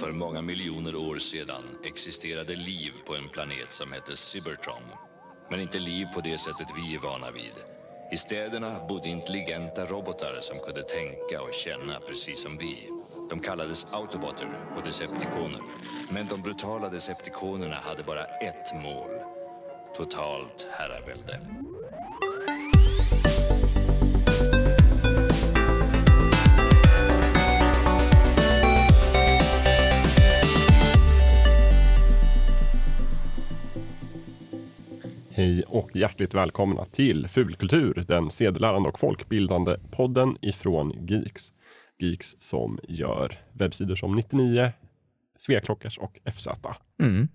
För många miljoner år sedan existerade liv på en planet som hette Cybertron. Men inte liv på det sättet vi är vana vid. I städerna bodde intelligenta robotar som kunde tänka och känna precis som vi. De kallades autobotter och deceptikoner. Men de brutala deceptikonerna hade bara ett mål. Totalt herravälde. Hej och hjärtligt välkomna till Fulkultur, den sedelärande och folkbildande podden ifrån Geeks. Geeks som gör webbsidor som 99, Sveklockers och FZ. Mm.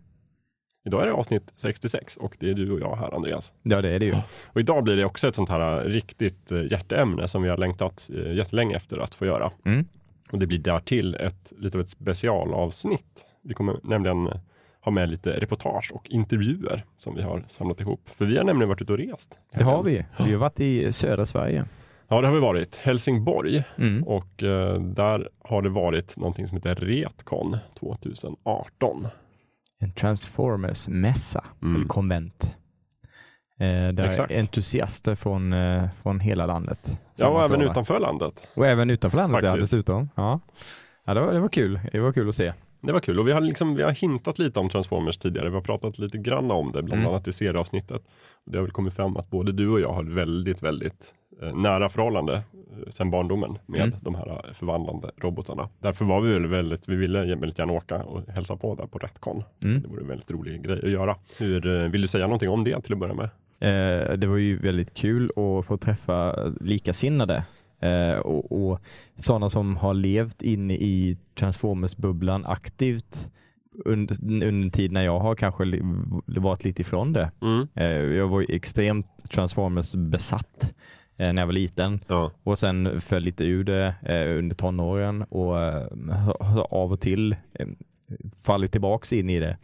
Idag är det avsnitt 66 och det är du och jag här Andreas. Ja, det är det ju. Och idag blir det också ett sånt här riktigt eh, hjärteämne som vi har längtat eh, jättelänge efter att få göra. Mm. Och det blir därtill ett, lite av ett specialavsnitt. Vi kommer nämligen ha med lite reportage och intervjuer som vi har samlat ihop. För vi har nämligen varit ute och rest. Det har vi. Vi har varit i södra Sverige. Ja, det har vi varit. Helsingborg. Mm. Och eh, där har det varit någonting som heter Retcon 2018. En Transformers-mässa, Mm. eller konvent. Eh, där Exakt. entusiaster från, eh, från hela landet. Ja, och även utanför landet. Och även utanför landet ja, dessutom. Ja. Ja, det, var, det var kul. Det var kul att se. Det var kul och vi har, liksom, vi har hintat lite om Transformers tidigare. Vi har pratat lite grann om det, bland Mm. annat i serieavsnittet. Det har väl kommit fram att både du och jag har väldigt, väldigt eh, nära förhållande eh, sedan barndomen med Mm. de här eh, förvandlande robotarna. Därför var vi väl väldigt, vi ville väldigt gärna åka och hälsa på där på Retcon. Mm. Det vore en väldigt rolig grej att göra. Hur, eh, vill du säga någonting om det till att börja med? Eh, det var ju väldigt kul att få träffa likasinnade. Eh, och, och sådana som har levt inne i Transformers-bubblan aktivt under, under tid när jag har kanske varit lite ifrån det. Mm. Eh, jag var extremt Transformers-besatt eh, när jag var liten Ja. och sen föll lite ur det eh, under tonåren och eh, av och till eh, fallit tillbaks in i det.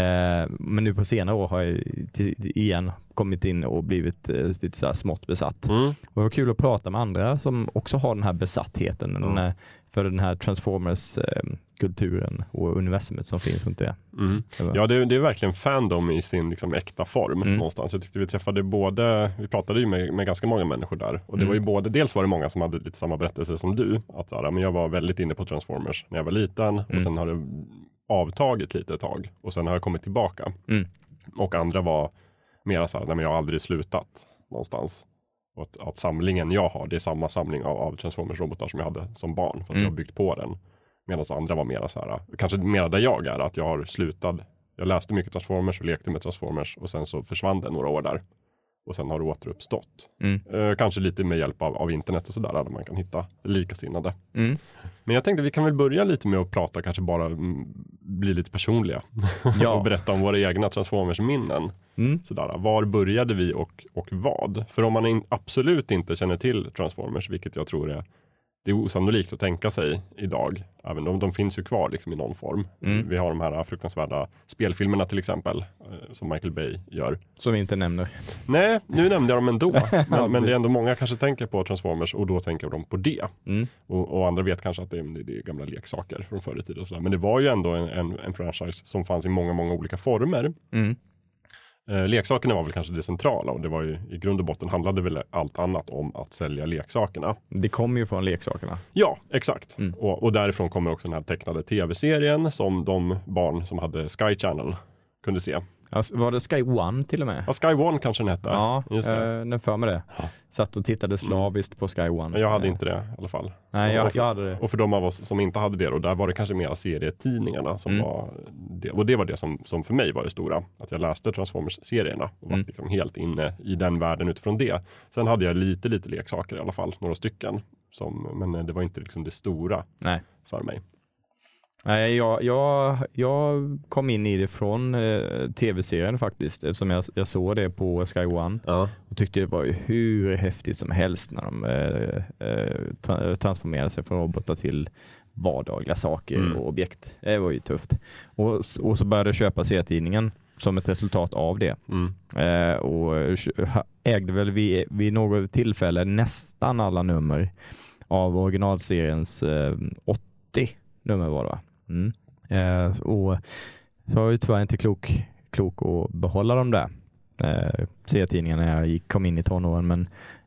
Eh, men nu på senare år har jag igen kommit in och blivit eh, lite så här smått besatt. Mm. Och det var kul att prata med andra som också har den här besattheten den här, för den här Transformers-kulturen och universumet som finns runt det. Mm. Ja, det, det är verkligen fandom i sin liksom, äkta form Mm. någonstans. Jag tyckte vi träffade både, vi pratade ju med, med ganska många människor där. Och det Mm. var ju både, dels var det många som hade lite samma berättelse som du. Att så här, men jag var väldigt inne på Transformers när jag var liten. Och Mm. sen har det avtagit lite ett tag. Och sen har jag kommit tillbaka. Mm. Och andra var mera så här, nej men jag har aldrig slutat någonstans. Och att, att samlingen jag har, det är samma samling av, av Transformers-robotar som jag hade som barn. Fast Mm. jag har byggt på den. Medan andra var mera så här, kanske mera där jag är, att jag har slutat. Jag läste mycket Transformers och lekte med Transformers och sen så försvann det några år där. Och sen har det återuppstått. Mm. Eh, kanske lite med hjälp av, av internet och sådär, där man kan hitta likasinnade. Mm. Men jag tänkte vi kan väl börja lite med att prata, kanske bara mm, bli lite personliga. Ja. och berätta om våra egna Transformers-minnen. Mm. Sådär, var började vi och, och vad? För om man in, absolut inte känner till Transformers, vilket jag tror är, det är osannolikt att tänka sig idag. Även om de finns ju kvar liksom i någon form. Mm. Vi har de här fruktansvärda spelfilmerna till exempel, eh, som Michael Bay gör. Som vi inte nämner. Nej, nu nämnde jag dem ändå. Men, men precis. det är ändå många kanske tänker på Transformers och då tänker de på det. Mm. Och, och andra vet kanske att det är, det är gamla leksaker från förr i tiden. Men det var ju ändå en, en, en franchise som fanns i många, många olika former. Mm. Eh, leksakerna var väl kanske det centrala och det var ju i grund och botten handlade väl allt annat om att sälja leksakerna. Det kommer ju från leksakerna. Ja, exakt. Mm. Och, och därifrån kommer också den här tecknade tv-serien som de barn som hade Sky Channel kunde se. Alltså, var det Sky One till och med? Ja, Sky One kanske den hette. Ja, just det. eh, den för mig det. Satt och tittade slaviskt på Sky One. Jag hade inte det i alla fall. Nej, jag, för, jag hade det. och för de av oss som inte hade det, då, där var det kanske mera serietidningarna som Mm. var det. Och det var det som, som för mig var det stora. Att jag läste Transformers-serierna och var Mm. liksom helt inne i den världen utifrån det. Sen hade jag lite, lite leksaker i alla fall, några stycken. Som, men det var inte liksom det stora Nej. för mig. Nej, jag, jag, jag kom in i det från eh, tv-serien faktiskt eftersom jag, jag såg det på Sky One Ja. och tyckte det var hur häftigt som helst när de eh, eh, tra- transformerade sig från robotar till vardagliga saker Mm. och objekt. Det var ju tufft. Och, och så började jag köpa serietidningen som ett resultat av det. Mm. Eh, och ägde väl vid, vid något tillfälle nästan alla nummer av originalseriens eh, 80 nummer var det va? Mm. Eh, och så var jag tyvärr inte klok, klok att behålla dem där eh, serietidningarna när jag gick, kom in i tonåren. Men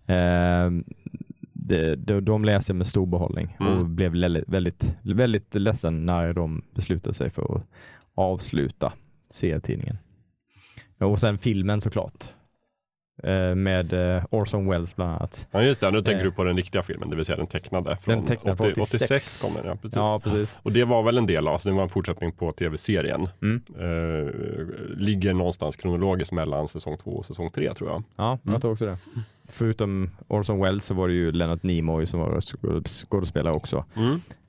eh, det, de, de läste jag med stor behållning Mm. och blev väldigt, väldigt, väldigt ledsen när de beslutade sig för att avsluta serietidningen. Och sen filmen såklart. Eh, med eh, Orson Welles bland annat. Ja just det, nu tänker Eh. du på den riktiga filmen, det vill säga den tecknade. Från Den tecknade från 86. 86 kom den, ja precis. Ja, precis. Och det var väl en del av, alltså det var en fortsättning på tv-serien. Mm. Eh, ligger någonstans kronologiskt mellan säsong två och säsong tre tror jag. Ja, Mm. jag tror också det. Förutom Orson Welles så var det ju Leonard Nimoy som var skåd- skådespelare också.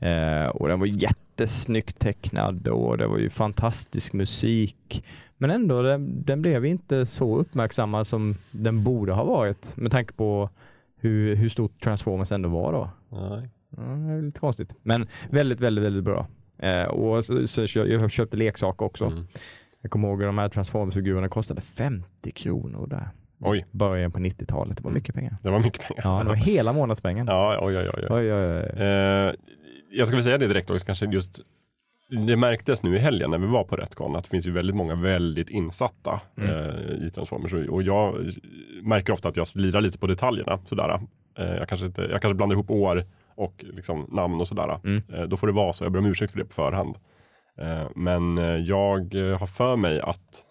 Eh, och den var jättesnyggt tecknad och det var ju fantastisk musik. Men ändå, den, den blev inte så uppmärksammad som den borde ha varit med tanke på hur, hur stort Transformers ändå var då. Nej. Ja, det är lite konstigt. Men väldigt, väldigt, väldigt bra. Eh, och så, så, jag köpte leksaker också. Mm. Jag kommer ihåg att de här Transformers-figurerna kostade 50 kronor där. Oj, Början på 90-talet. Det var mycket pengar. det var mycket pengar. Ja, det var hela månadspengen. Ja, oj, oj, oj. oj. Oj, oj, oj. Eh, jag ska väl säga det direkt också, kanske just det märktes nu i helgen när vi var på Retcon att det finns ju väldigt många väldigt insatta Mm. eh, i Transformers och- jag märker ofta att jag slirar lite på detaljerna sådär. Eh, jag, kanske inte, jag kanske blandar ihop år och liksom namn och sådär. Mm. Eh, då får det vara så, jag ber om ursäkt för det på förhand. Eh, men eh, jag har för mig att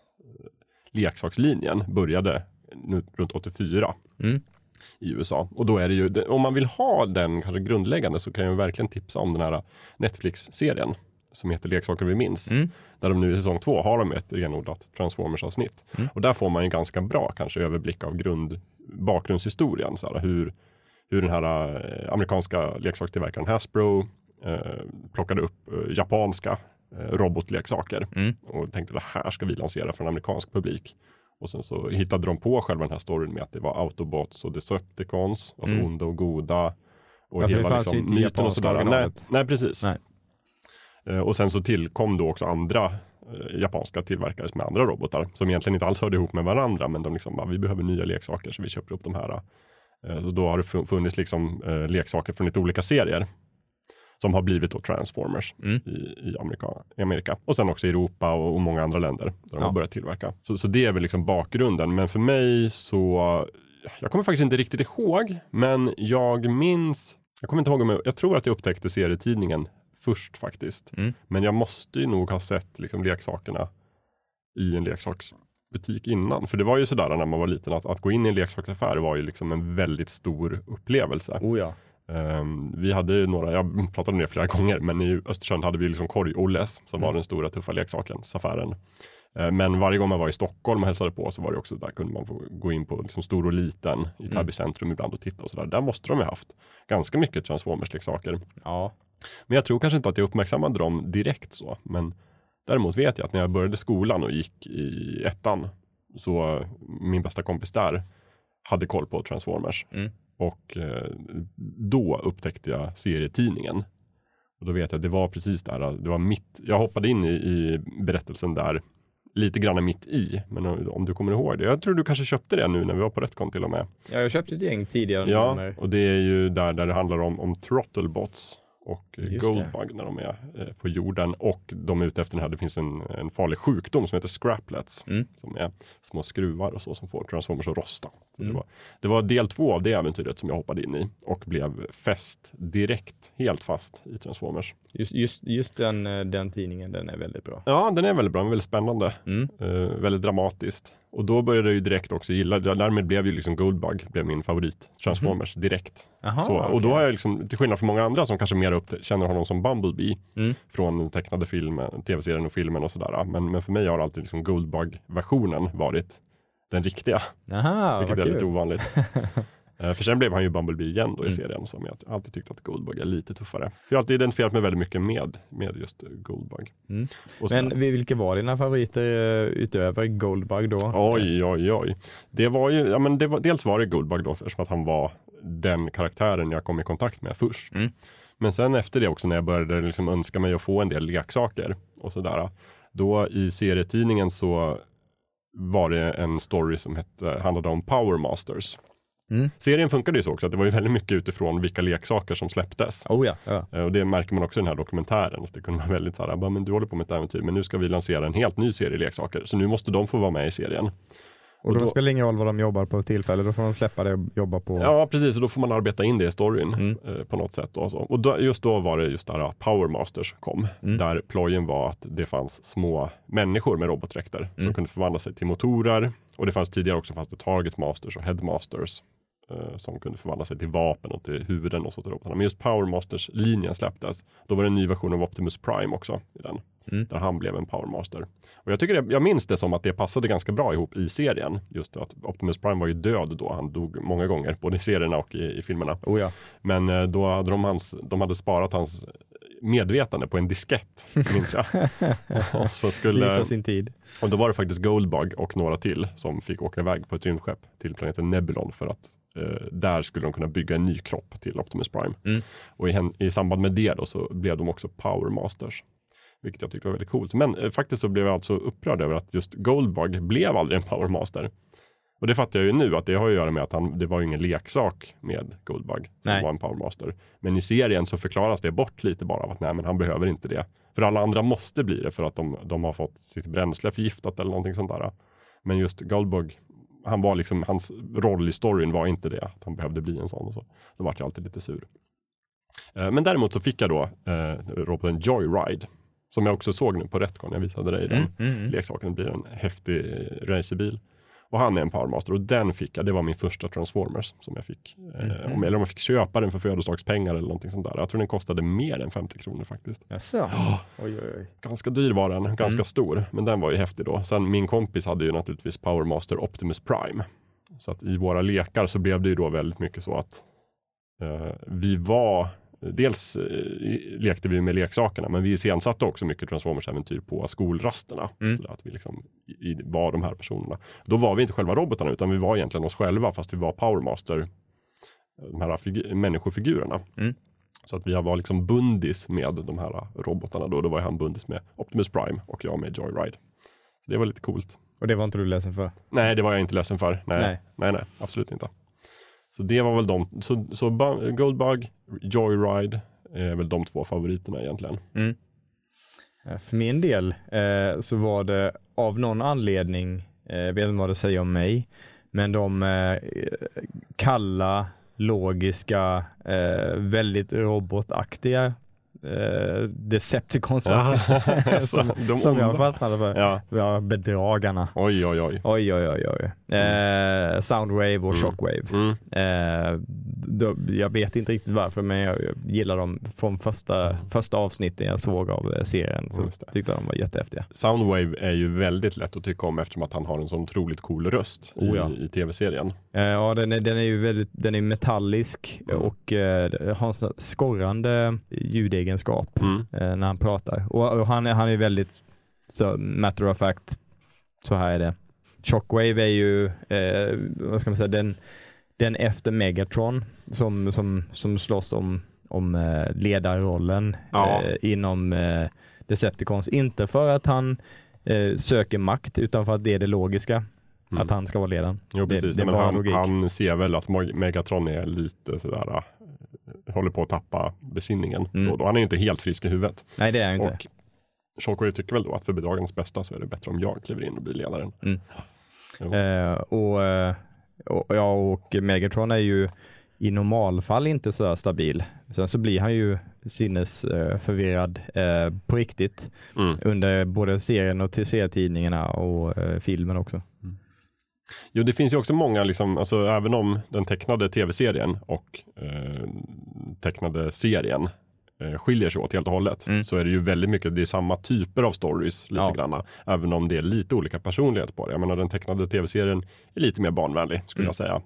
leksakslinjen började nu runt 84 Mm. i USA. Och då är det ju, om man vill ha den kanske grundläggande så kan jag verkligen tipsa om den här Netflix-serien som heter Leksaker vi minns. Mm. Där de nu i säsong två har de ett renodlat Transformers-avsnitt. Mm. Och där får man en ganska bra kanske överblick av grund, bakgrundshistorien. Så här, hur, hur den här eh, amerikanska leksakstillverkaren Hasbro eh, plockade upp eh, japanska eh, robotleksaker Mm. och tänkte det här ska vi lansera för en amerikansk publik. Och sen så hittade de på själva den här storyn med att det var Autobots och Decepticons, alltså Mm. onda och goda. Och Ja, det hela liksom, myten och sådär. Nej, nej, precis. Nej. Eh, Och sen så tillkom då också andra eh, japanska tillverkare med andra robotar som egentligen inte alls hörde ihop med varandra men de liksom bara, vi behöver nya leksaker så vi köper upp de här. Eh, Så då har det fu- funnits liksom leksaker från lite olika serier som har blivit då Transformers Mm. i, i, Amerika, i Amerika. Och sen också i Europa och, och många andra länder där de Ja. har börjat tillverka. Så, så det är väl liksom bakgrunden. Men för mig så, jag kommer faktiskt inte riktigt ihåg, men jag minns, jag kommer inte ihåg om jag, jag tror att jag upptäckte serietidningen först faktiskt. Mm. Men jag måste ju nog ha sett liksom leksakerna i en leksaksbutik innan. För det var ju sådär när man var liten att, att gå in i en leksaksaffär var ju liksom en väldigt stor upplevelse. Oh ja. Ehm, vi hade ju några, jag pratade om det flera gånger, men i Östersund hade vi liksom Korg-Olles som Mm. var den stora tuffa leksakens-affären. Ehm, men varje gång man var i Stockholm och hälsade på så var det också, där kunde man få gå in på liksom stor och liten i Täby centrum ibland och titta och sådär. Där måste de ju haft ganska mycket Transformers-leksaker. Ja. Men jag tror kanske inte att jag uppmärksammade dem direkt så. Men däremot vet jag att när jag började skolan och gick i ettan så min bästa kompis där hade koll på Transformers. Mm. Och eh, då upptäckte jag serietidningen. Och då vet jag att det var precis där, det var mitt, jag hoppade in i, i berättelsen där lite grann mitt i. Men om, om du kommer ihåg det, jag tror du kanske köpte det nu när vi var på Retcon till och med. ja, jag köpte ett gäng tidigare Ja, nummer. och det är ju där, där det handlar om, om Throttlebots och eh, Just Goldbug när de är eh, på jorden. Och de är ute efter den här, det finns en, en farlig sjukdom som heter scraplets. Mm. Som är små skruvar och så som får Transformers att rosta. Mm. det, var, det var del två av det äventyret som jag hoppade in i och blev fäst direkt, helt fast i Transformers. Just, just, just den, eh, den tidningen, den är väldigt bra. Ja, den är väldigt bra, väldigt spännande. Mm. Eh, väldigt dramatiskt. Och då började jag ju direkt också gilla, därmed blev ju liksom Goldbug blev min favorit Transformers direkt. Aha, Så, och okej. då har jag liksom, till skillnad från många andra som kanske mer upp, känner honom som Bumblebee Mm. från tecknade filmen, tv-serien och filmen och sådär. Men, men för mig har alltid liksom Goldbug-versionen varit den riktiga, Aha, vilket är lite kul. ovanligt. Eh, för sen blev han ju Bumblebee igen då i Mm. serien som jag alltid tyckt att Goldbug är lite tuffare. För jag har alltid identifierat mig väldigt mycket med, med just Goldbug. Mm. Men vilka var dina favoriter eh, utöver Goldbug då? Oj, oj, oj. Det var ju, ja men var, dels var det Goldbug då, eftersom att han var den karaktären jag kom i kontakt med först. Mm. Men sen efter det också när jag började liksom önska mig att få en del leksaker och sådär. Då i serietidningen så var det en story som hette, handlade om Power Masters. Mm. Serien funkade ju så också att det var ju väldigt mycket utifrån vilka leksaker som släpptes. Oh ja. ja. Eh, Och det märker man också i den här dokumentären. Att det kunde vara väldigt så här, bara, men du håller på med ett äventyr, men nu ska vi lansera en helt ny serie leksaker. Så nu måste de få vara med i serien. Och då, då- spelar det ingen roll vad de jobbar på tillfälle, då får de släppa det och jobba på... Ja, precis. Och då får man arbeta in det i storyn Mm. eh, på något sätt. Och, så. och då, just då var det just där att Power Masters kom. Mm. Där plojen var att det fanns små människor med robotdräkter som Mm. kunde förvandla sig till motorer. Och det fanns tidigare också fanns det Target Masters och Headmasters eh, som kunde förvandla sig till vapen och till huvuden och så till robotarna. Men just Power Masters-linjen släpptes. Då var det en ny version av Optimus Prime också i den. Mm. Där han blev en Power Master. Och jag, tycker det, jag minns det som att det passade ganska bra ihop i serien. Just att Optimus Prime var ju död då. Han dog många gånger, både i serierna och i, i filmerna. Oh ja. Men eh, då hade de, hans, de hade sparat hans medvetande på en diskett, minns jag. och, så skulle, Visa sin tid. och då var det faktiskt Goldbug och några till som fick åka iväg på ett rymdskepp till planeten Nebulon för att eh, där skulle de kunna bygga en ny kropp till Optimus Prime. Mm. Och i, i samband med det då så blev de också Power Masters. Vilket jag tyckte var väldigt coolt. Men eh, faktiskt så blev jag alltså upprörd över att just Goldbug blev aldrig en Power Master. Och det fattar jag ju nu att det har att göra med att han, det var ju ingen leksak med Goldbug som Nej. var en Power Master. Men i serien så förklaras det bort lite bara av att nej men han behöver inte det. För alla andra måste bli det för att de, de har fått sitt bränsle förgiftat eller någonting sånt där. Men just Goldbug, han var liksom, hans roll i storyn var inte det, att han behövde bli en sån och så. Då vart jag alltid lite sur. Eh, Men däremot så fick jag då eh, roboten Joyride. Som jag också såg nu på Retcon, jag visade dig den Mm, mm, mm. leksaken blir en häftig racerbil. Och han är en Powermaster och den fick jag, det var min första Transformers som jag fick. Eh, Mhm. om, eller om jag fick köpa den för födelsedagspengar eller någonting sånt där. Jag tror den kostade mer än 50 kronor faktiskt. Jaså? Oj, oj, oj. Ganska dyr var den, ganska Mm. stor. Men den var ju häftig då. Sen min kompis hade ju naturligtvis Powermaster Optimus Prime. Så att i våra lekar så blev det ju då väldigt mycket så att eh, vi var Dels eh, lekte vi med leksakerna men vi iscensatte också mycket Transformers-äventyr på skolrasterna. Mm. Att vi liksom var de här personerna. Då var vi inte själva robotarna utan vi var egentligen oss själva fast vi var Powermaster. De här figu- människofigurerna. Mm. Så att vi var liksom bundis med de här robotarna då. Då var han bundis med Optimus Prime och jag med Joyride. Så det var lite coolt. Och det var inte du ledsen för? Nej, det var jag inte ledsen för. Nej, Nej. nej, nej, absolut inte. Så det var väl de. Så, så Bu- Goldbug, Joyride är väl de två favoriterna egentligen. Mm. Eh, För min del eh, så var det av någon anledning, eh, jag vet inte vad det säger om mig, men de eh, kalla, logiska, eh, väldigt robotaktiga eh, Decepticons faktiskt, som, de som jag fastnade för. Ja, Ja, bedragarna. oj, oj, oj. Oj, oj, oj, oj. Eh, Soundwave och Mm. Shockwave. Mm. Eh, då, jag vet inte riktigt varför, men jag, jag gillar dem från första, första avsnittet jag såg av eh, serien. Så tyckte de var jättehäftiga. Soundwave är ju väldigt lätt att tycka om eftersom att han har en sån otroligt cool röst i, Oh ja. i tv-serien. Eh, ja, den är, den är ju väldigt, den är metallisk Mm. och eh, har en skorrande ljudegenskap Mm. eh, när han pratar. Och, och han, är, han är väldigt så matter of fact, så här är det. Shockwave är ju, eh, vad ska man säga, den, den efter Megatron som, som, som slåss om, om eh, ledarrollen Ja. eh, inom eh, Decepticons. Inte för att han eh, söker makt utan för att det är det logiska. Mm. Att han ska vara ledaren. Jo, det- precis. det är Men han, han ser väl att Megatron är lite sådär, håller på att tappa besinningen. Mm. Då, då. Han är ju inte helt frisk i huvudet. Nej det är han inte. Och Shockwave tycker väl då att för bedragarnas bästa så är det bättre om jag kliver in och blir ledaren. Mm. Eh, och, eh, och, ja, och Megatron är ju i normalfall inte så stabil. Sen så blir han ju sinnesförvirrad eh, på riktigt Mm. under både serien och till serietidningarna och eh, filmen också. Jo, det finns ju också många, liksom, alltså, även om den tecknade tv-serien och eh, tecknade serien eh, skiljer sig åt helt och hållet Mm. så är det ju väldigt mycket, det är samma typer av stories lite Ja. granna. Även om det är lite olika personlighet på det. Jag menar den tecknade tv-serien är lite mer barnvänlig skulle Mm. jag säga.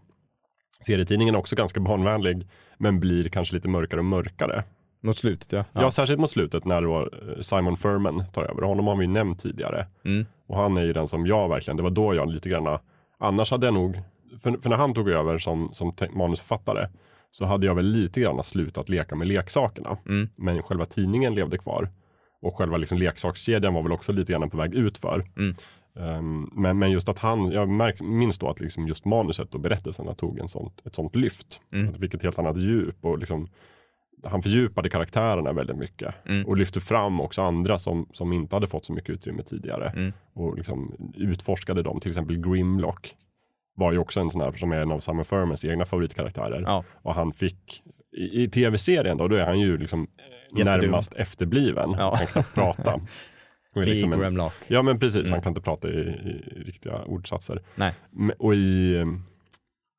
Serietidningen är också ganska barnvänlig men blir kanske lite mörkare och mörkare. Mot slutet ja. Ja, särskilt mot slutet när då eh, Simon Furman tar över. Honom har vi nämnt tidigare. Mm. Och han är ju den som jag verkligen, det var då jag lite grann, annars hade jag nog, för, för när han tog över som, som manusförfattare så hade jag väl lite grann slutat leka med leksakerna. Mm. Men själva tidningen levde kvar. Och själva liksom leksakskedjan var väl också lite grann på väg ut för. Mm. Um, men, men just att han, jag märk, minns då att liksom just manuset och berättelserna tog en sånt, ett sånt lyft. Mm. Att det fick ett helt annat djup och liksom, han fördjupade karaktärerna väldigt mycket. Mm. Och lyfte fram också andra som, som inte hade fått så mycket utrymme tidigare. Mm. Och liksom utforskade dem, till exempel Grimlock. Var ju också en sån här som är en av Summer Furmans egna favoritkaraktärer. Ja. Och han fick, i, i tv-serien då, då är han ju liksom Jättedum. närmast efterbliven. Ja. Han kan prata. Och liksom en- Grimlock. Ja men precis, Mm. han kan inte prata i, i riktiga ordsatser. Nej. Och i, eh,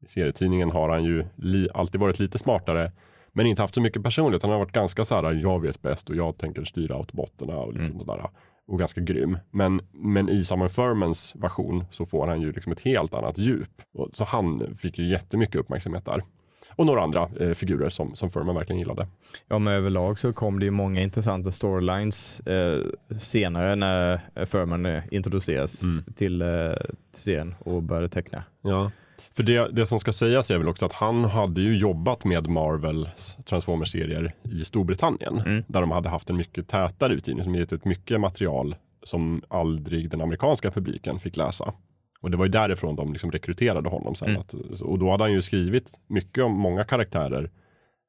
i serietidningen har han ju li, alltid varit lite smartare. Men inte haft så mycket personlighet. Han har varit ganska så här, jag vet bäst och jag tänker styra autobotterna och lite Mm. sånt där. Och ganska grym. Men, men i Summer Furmans version så får han ju liksom ett helt annat djup. Och, så han fick ju jättemycket uppmärksamhet där. Och några andra eh, figurer som, som Furman verkligen gillade. Ja, men överlag så kom det ju många intressanta storylines eh, senare när Furman eh, introduceras Mm. till, eh, till serien och började teckna. Ja. För det, det som ska sägas är väl också att han hade ju jobbat med Marvels Transformers-serier i Storbritannien. Mm. Där de hade haft en mycket tätare utgivning som gett ut mycket material som aldrig den amerikanska publiken fick läsa. Och det var ju därifrån de liksom rekryterade honom sen. Mm. Att, och då hade han ju skrivit mycket om många karaktärer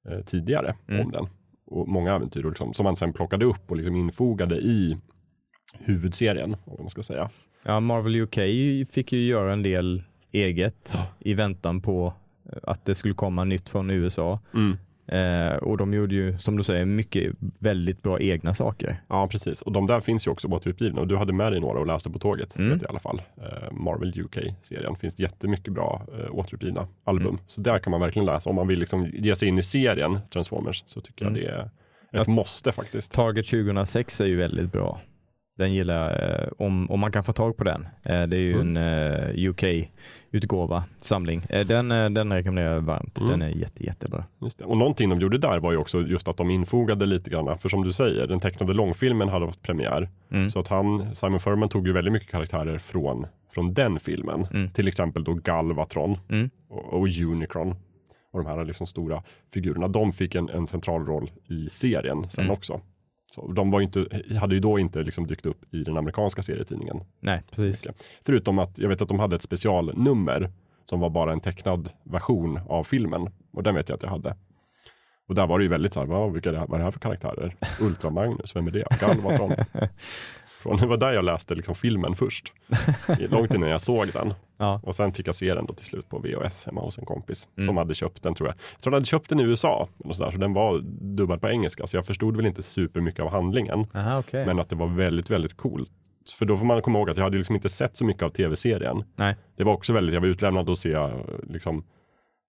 eh, tidigare Mm. om den. Och många äventyr liksom, som han sen plockade upp och liksom infogade i huvudserien. Om man ska säga. Ja, Marvel UK fick ju göra en del eget i väntan på eh, att det skulle komma nytt från USA. Eh, och de gjorde ju, som du säger, mycket väldigt bra egna saker. Ja, precis. Och de där finns ju också återutgivna. Och du hade med dig några och läste på tåget. Mm. Vet jag i alla fall. Eh, Marvel UK-serien. finns jättemycket bra eh, återutgivna album. Mm. Så där kan man verkligen läsa. Om man vill liksom ge sig in i serien Transformers så tycker Mm. jag det är ett måste faktiskt. Target 2006 är ju väldigt bra. Den gillar eh, om, om man kan få tag på den. Eh, det är ju Mm. en eh, UK-utgåva, samling. Eh, den, den rekommenderar jag varmt. Mm. Den är jätte, jättebra. Just det. Och någonting de gjorde där var ju också just att de infogade lite grann. För som du säger, den tecknade långfilmen hade haft premiär. Mm. Så att han, Simon Furman tog ju väldigt mycket karaktärer från, från den filmen. Mm. Till exempel då Galvatron Mm. och, och Unicron. Och de här liksom stora figurerna. De fick en, en central roll i serien sen Mm. också. Så de var inte, hade ju då inte liksom dykt upp i den amerikanska serietidningen. Nej, precis. Förutom att jag vet att de hade ett specialnummer som var bara en tecknad version av filmen. Och den vet jag att jag hade. Och där var det ju väldigt så här, vad, vilka är det här, vad är det här för karaktärer? Ultra Magnus, vem är det? Galvatron. Från, det var där jag läste liksom filmen först. Långt innan jag såg den. Ja. Och sen fick jag se den då till slut på VHS hemma hos en kompis. Mm. Som hade köpt den tror jag. Jag tror han hade köpt den i USA. Och så, där, så den var dubbad på engelska. Så jag förstod väl inte supermycket av handlingen. Aha, okej. Men att det var väldigt, väldigt coolt. För då får man komma ihåg att jag hade liksom inte sett så mycket av tv-serien. Nej. Det var också väldigt, jag var utlämnad att se liksom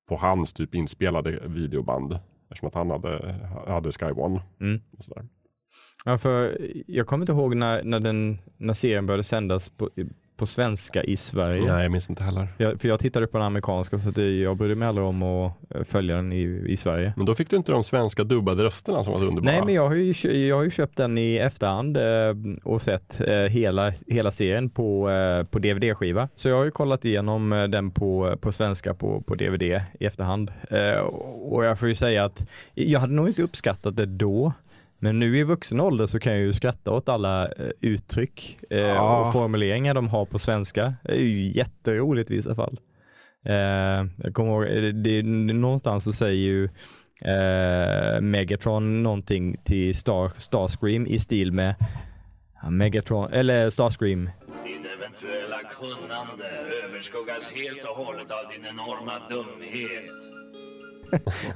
på hans typ inspelade videoband. Eftersom att han hade, hade Sky One. Mm. Och sådär. Ja, för jag kommer inte ihåg när, när, den, när serien började sändas på, på svenska i Sverige. Nej, jag minns inte heller. Jag, för jag tittade på den amerikanska så det, jag brydde mig aldrig om att eh, följa den i, i Sverige. Men då fick du inte de svenska dubbade rösterna som var så underbara. Nej men jag har, ju, jag har ju köpt den i efterhand eh, och sett eh, hela, hela serien på, eh, på DVD-skiva. Så jag har ju kollat igenom eh, den på, på svenska på, på DVD i efterhand. Eh, och jag får ju säga att jag hade nog inte uppskattat det då. Men nu i vuxen ålder så kan jag ju skratta åt alla eh, uttryck eh, Ja. och formuleringar de har på svenska. Det är ju jätteroligt i vissa fall. Eh, jag kommer ihåg, det, det, någonstans så säger ju eh, Megatron någonting till Star, Starscream i stil med ja, Megatron, eller Starscream. Din eventuella kunnande överskuggas helt och hållet av din enorma dumhet.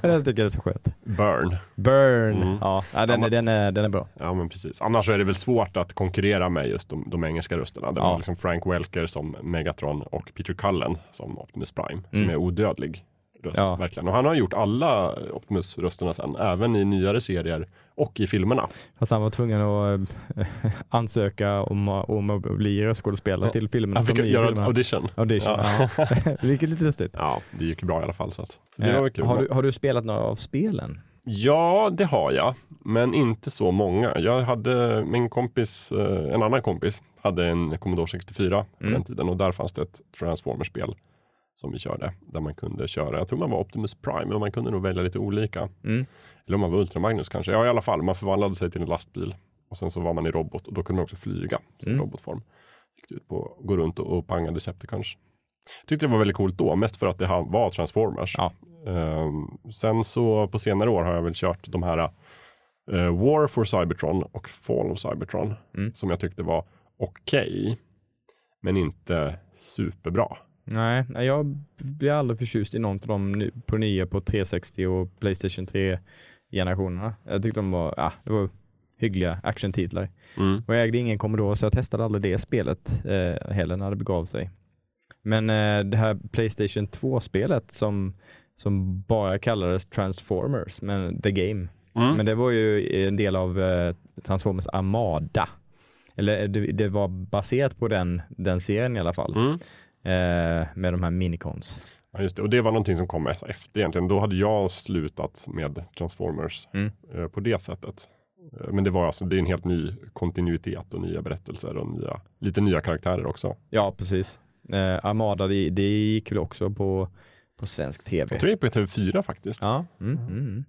Den tycker jag är så skönt. Burn. Burn, Mm. ja, ja, den, Ja, är, den, är, den är bra. Ja men precis. Annars är det väl svårt att konkurrera med just de, de engelska rösterna. Det Ja. var liksom Frank Welker som Megatron och Peter Cullen som Optimus Prime. Som Mm. är odödlig röst. Ja. Verkligen. Och han har gjort alla Optimus-rösterna sen. Även i nyare serier och i filmerna. Fast han var tvungen att eh, ansöka om, om att bli röstskådespelare Ja. till filmen. Han fick göra filmerna. audition. Audition, Ja. ja. Vilket lite lustigt. Ja, det gick bra i alla fall. Så, att, det var väl kul. Eh, har, du, har du spelat några av spelen? Ja, det har jag. Men inte så många. Jag hade min kompis, eh, en annan kompis, hade en Commodore 64 på Mm. den tiden och där fanns det ett Transformers-spel som vi körde. Där man kunde köra, jag tror man var Optimus Prime, men man kunde nog välja lite olika. Mm. Eller om man var Ultra Magnus kanske. Ja, i alla fall, man förvandlade sig till en lastbil. Och sen så var man i robot och då kunde man också flyga i Mm. robotform. gick ut på gå runt och, och panga Decepticons. Tyckte det var väldigt coolt då, mest för att det var Transformers. Ja. Ehm, sen så på senare år har jag väl kört de här eh, War for Cybertron och Fall of Cybertron Mm. som jag tyckte var okej, men inte superbra. Nej, jag blir aldrig förtjust i någon av dem nu- på nya på 360 och Playstation 3-generationerna. Jag tyckte de var, ja, det var hyggliga actiontitlar. Mm. Och jag ägde ingen Commodore så jag testade aldrig det spelet eh, heller när det begav sig. Men eh, det här Playstation 2-spelet som, som bara kallades Transformers, men The Game. Mm. Men det var ju en del av eh, Transformers Armada. Eller det, det var baserat på den, den serien i alla fall. Mm. Eh, med de här minicons. Ja, just det. Och det var någonting som kom efter egentligen. Då hade jag slutat med Transformers Mm. eh, på det sättet. Eh, Men det var alltså, det är en helt ny kontinuitet och nya berättelser och nya, lite nya karaktärer också. Ja, precis. Eh, Armada, det, det gick väl också på, på svensk tv. Jag tror det är på TV4 faktiskt. Ja, mm, mm, mm.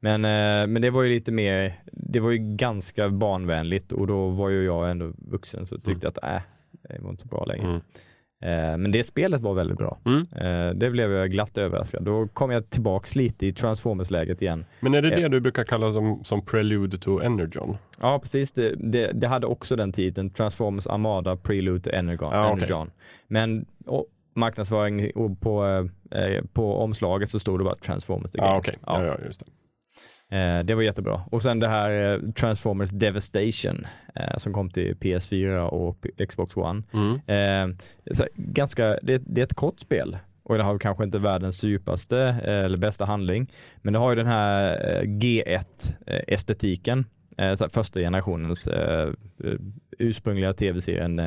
Men, eh, men det var ju lite mer, det var ju ganska barnvänligt och då var ju jag ändå vuxen så tyckte jag att äh, det var inte så bra längre. Eh, men det spelet var väldigt bra. Mm. Eh, det blev jag glatt överraskad. Då kom jag tillbaks lite i Transformers-läget igen. Men är det Ja. det du brukar kalla som, som Prelude to Energon? Ja, precis. Det, det, det hade också den titeln, Transformers Armada Prelude to Energon. Ja, okej. Energon. Men och, marknadsföring och på, eh, på omslaget så stod det bara Transformers. okej. Ja. Ja, ja, just det. Eh, det var jättebra. Och sen det här eh, Transformers Devastation eh, som kom till PS4 och Xbox One. Mm. Ganska, det, det är ett kort spel och det har kanske inte världens djupaste eller bästa handling. Men det har ju den här eh, G1-estetiken. Eh, så här första generationens ursprungliga tv-serien,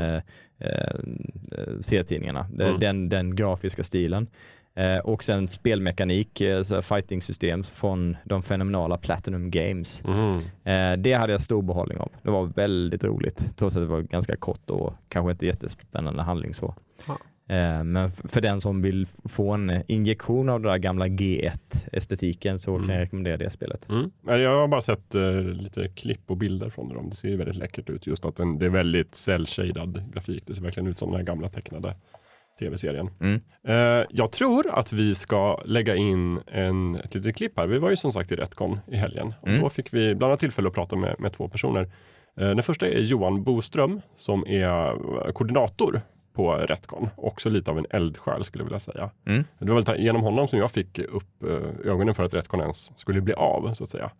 serietidningarna. Mm. Den, den grafiska stilen. Eh, och sen spelmekanik, eh, fighting-system från de fenomenala Platinum Games. Mm. Eh, det hade jag stor behållning av. Det var väldigt roligt, trots att det var ganska kort och kanske inte jättespännande handling så. Ja. Eh, men för den som vill få en injektion av den där gamla G1-estetiken så kan Mm. jag rekommendera det spelet. Mm. Jag har bara sett lite klipp och bilder från dem. Det ser ju väldigt läckert ut. Just att den, det är väldigt cell-shaded grafik. Det ser verkligen ut som den här gamla tecknade tv-serien. Mm. Eh, jag tror att vi ska lägga in en, ett litet klipp här. Vi var ju som sagt i Retcon i helgen. Och Mm. Då fick vi bland annat tillfälle att prata med, med två personer. Eh, den första är Johan Boström som är eh, koordinator på Retcon. Också lite av en eldsjäl skulle jag vilja säga. Mm. Det var väl genom honom som jag fick upp eh, ögonen för att Retcon ens skulle bli av så att säga.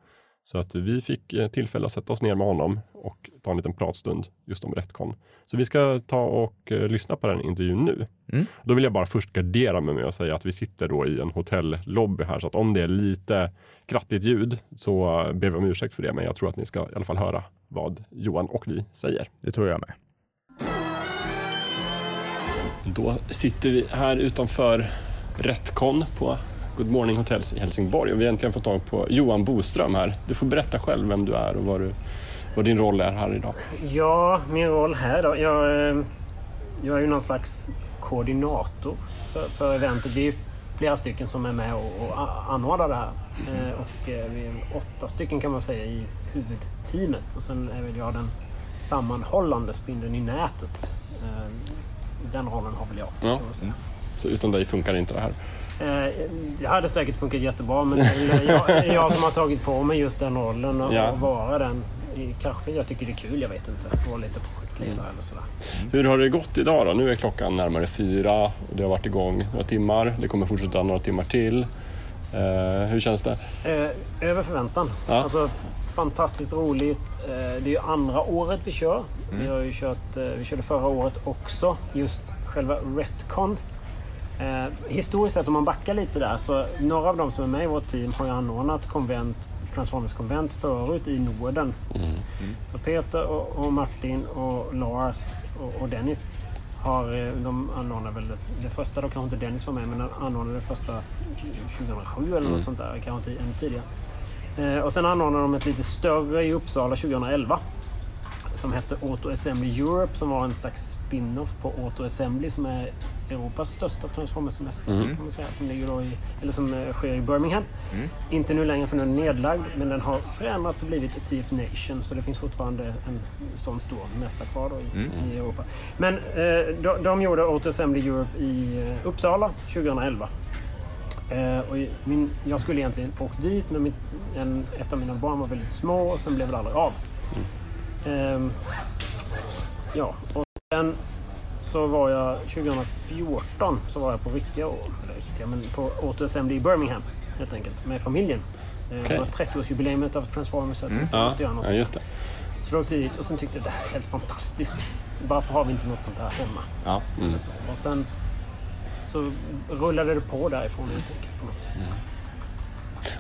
Så att vi fick eh, tillfälle att sätta oss ner med honom och ta en liten pratstund just om Retcon. Så vi ska ta och eh, lyssna på den intervjun nu. Mm. Då vill jag bara först gardera mig med att säga att vi sitter då i en hotellobby här så att om det är lite krattigt ljud så eh, ber vi om ursäkt för det. Men jag tror att ni ska i alla fall höra vad Johan och vi säger. Det tror jag med. Då sitter vi här utanför Retcon på Good Morning Hotels i Helsingborg och vi har äntligen fått tag på Johan Boström här. Du får berätta själv vem du är och vad, du, vad din roll är här idag. Ja, min roll här då. Jag, eh, jag är ju någon slags koordinator för, för eventet. Vi är flera stycken som är med och, och anordnar det här. Eh, Och eh, vi är åtta stycken kan man säga i huvudteamet. Och sen är väl jag den sammanhållande spindeln i nätet. Den rollen har väl jag. Ja. Så utan dig funkar inte det här. Eh, Det hade säkert funkat jättebra men jag, jag som har tagit på mig just den rollen och, Ja. vara den. Kanske jag tycker det är kul, jag vet inte. Vara lite projektledare eller sådär. Hur har det gått idag då? Nu är klockan närmare fyra och det har varit igång några timmar. Det kommer fortsätta några timmar till. Eh, hur känns det? Eh, över förväntan. Ja. Alltså, fantastiskt roligt. Eh, det är ju andra året vi kör. Vi, har ju kört, vi körde förra året också just själva Retcon. Eh, historiskt sett om man backar lite där så några av de som är med i vårt team har ju anordnat konvent, Transformers-konvent förut i Norden. Så Peter och, och Martin och Lars och, och Dennis har, eh, de anordnade väl det, det första, då kanske inte Dennis var med, men de anordnade det första 2007 eller något sånt där, kanske inte ännu tidigare. Eh, och sen anordnade de ett lite större i Uppsala 2011. Som hette Auto Assembly Europe som var en slags spin-off på Auto Assembly som är Europas största transformersemester Mm. kan man säga. Som, ligger då i, eller som eh, sker i Birmingham. Mm. Inte nu längre för den är nedlagd men den har förändrats och blivit ett TF Nation så det finns fortfarande en sån stor mässa kvar då i, Mm. i Europa. Men eh, de, de gjorde Auto Assembly Europe i eh, Uppsala 2011. Eh, och min, jag skulle egentligen åkt dit men min, en, ett av mina barn var väldigt små och sen blev det aldrig av. Ehm, ja, och sen så var jag 2014 så var jag på riktiga, riktiga men på Assembly i Birmingham helt enkelt med familjen. Eh, Det Okej. var 30-årsjubileet av Transformers så jag tänkte jag Ja, måste göra något. ja, just det. Så jag åkte dit och sen tyckte jag det här är helt fantastiskt. Varför har vi inte något sånt här hemma? Ja. Mm. Så, och sen så rullade det på därifrån helt enkelt på något sätt. Mm.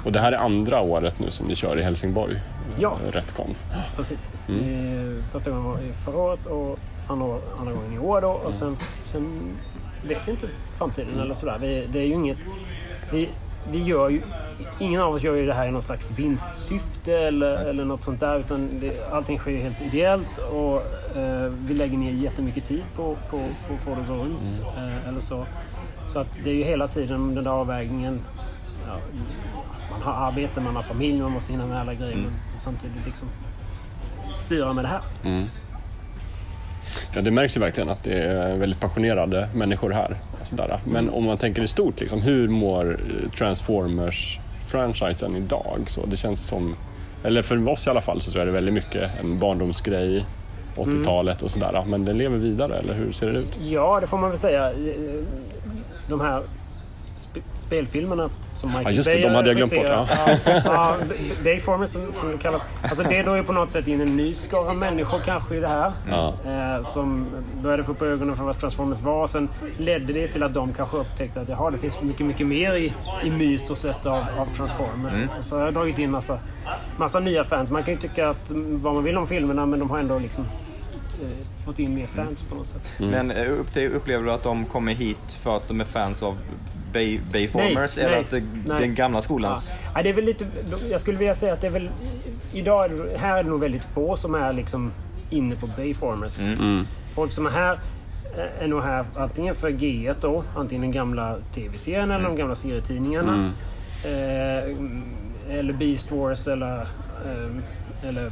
Och det här är andra året nu som ni kör i Helsingborg? Ja. Retcon. Precis. Mm. Eh, Första gången var i förra året och andra, andra gången i år då. Och sen, sen vet vi inte framtiden eller sådär. Vi, det är ju inget... Vi, vi gör ju... Ingen av oss gör ju det här i någon slags vinstsyfte eller, eller något sånt där. Utan det, allting sker ju helt ideellt och eh, vi lägger ner jättemycket tid på, på, på att få det att gå runt. Mm. Eh, eller så. Så att det är ju hela tiden den där avvägningen. Ja, man har arbete, man har familj, man måste hinna med alla grejer. Men samtidigt liksom styra med det här. Mm. Ja, det märks ju verkligen att det är väldigt passionerade människor här. Sådär. Men om man tänker i stort, liksom, hur mår Transformers-franchisen idag? Så det känns som, eller för oss i alla fall, så tror jag det är väldigt mycket en barndomsgrej, 80-talet och sådär. Men den lever vidare, eller hur ser det ut? Ja, det får man väl säga. De här sp- spelfilmerna som Michael Ja, just det, Bay de hade jag glömt bort. Ja, ja, Bayformers som, som kallas. Alltså det drar ju på något sätt in en ny skara människor kanske i det här. Ja. Eh, som började få upp ögonen för vad Transformers var. Sen ledde det till att de kanske upptäckte att jaha, det finns mycket, mycket mer i, i mytoset av, av Transformers. Så, så jag har dragit in massa, massa nya fans. Man kan ju tycka att, mm, vad man vill om filmerna men de har ändå liksom fått in mer fans på något sätt. Men eh, upp till, upplever du att de kommer hit för att de är fans av Bay, Bayformers Nej, eller nej, att det, nej. den gamla skolans... Ja. Ja, det är väl lite, jag skulle vilja säga att det är väl... Idag är det, här är det nog väldigt få som är liksom inne på Bayformers. Mm. Folk som är här eh, är nog här antingen för G1 då, antingen den gamla tv-serien eller de gamla serietidningarna. Eh, eller Beast Wars eller, eh, eller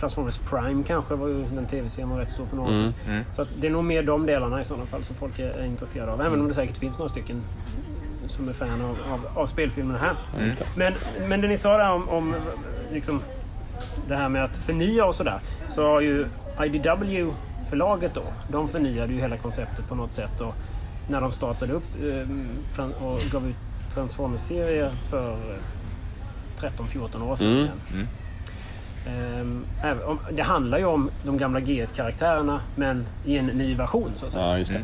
Transformers Prime kanske var ju den tv-serien var rätt stor för några år sedan. Mm. Så att det är nog mer de delarna i sådana fall som folk är, är intresserade av. Även om det säkert finns några stycken som är fan av, av, av spelfilmerna här. Det. Men, men det ni sa där om, om liksom, det här med att förnya och sådär. Så har ju IDW-förlaget då, de förnyade ju hela konceptet på något sätt. Och när de startade upp eh, tran- och gav ut Transformers-serier för eh, 13-14 år sedan. Mm. Ehm, även det handlar ju om de gamla G1-karaktärerna men i en ny version så att säga. Ja, just det.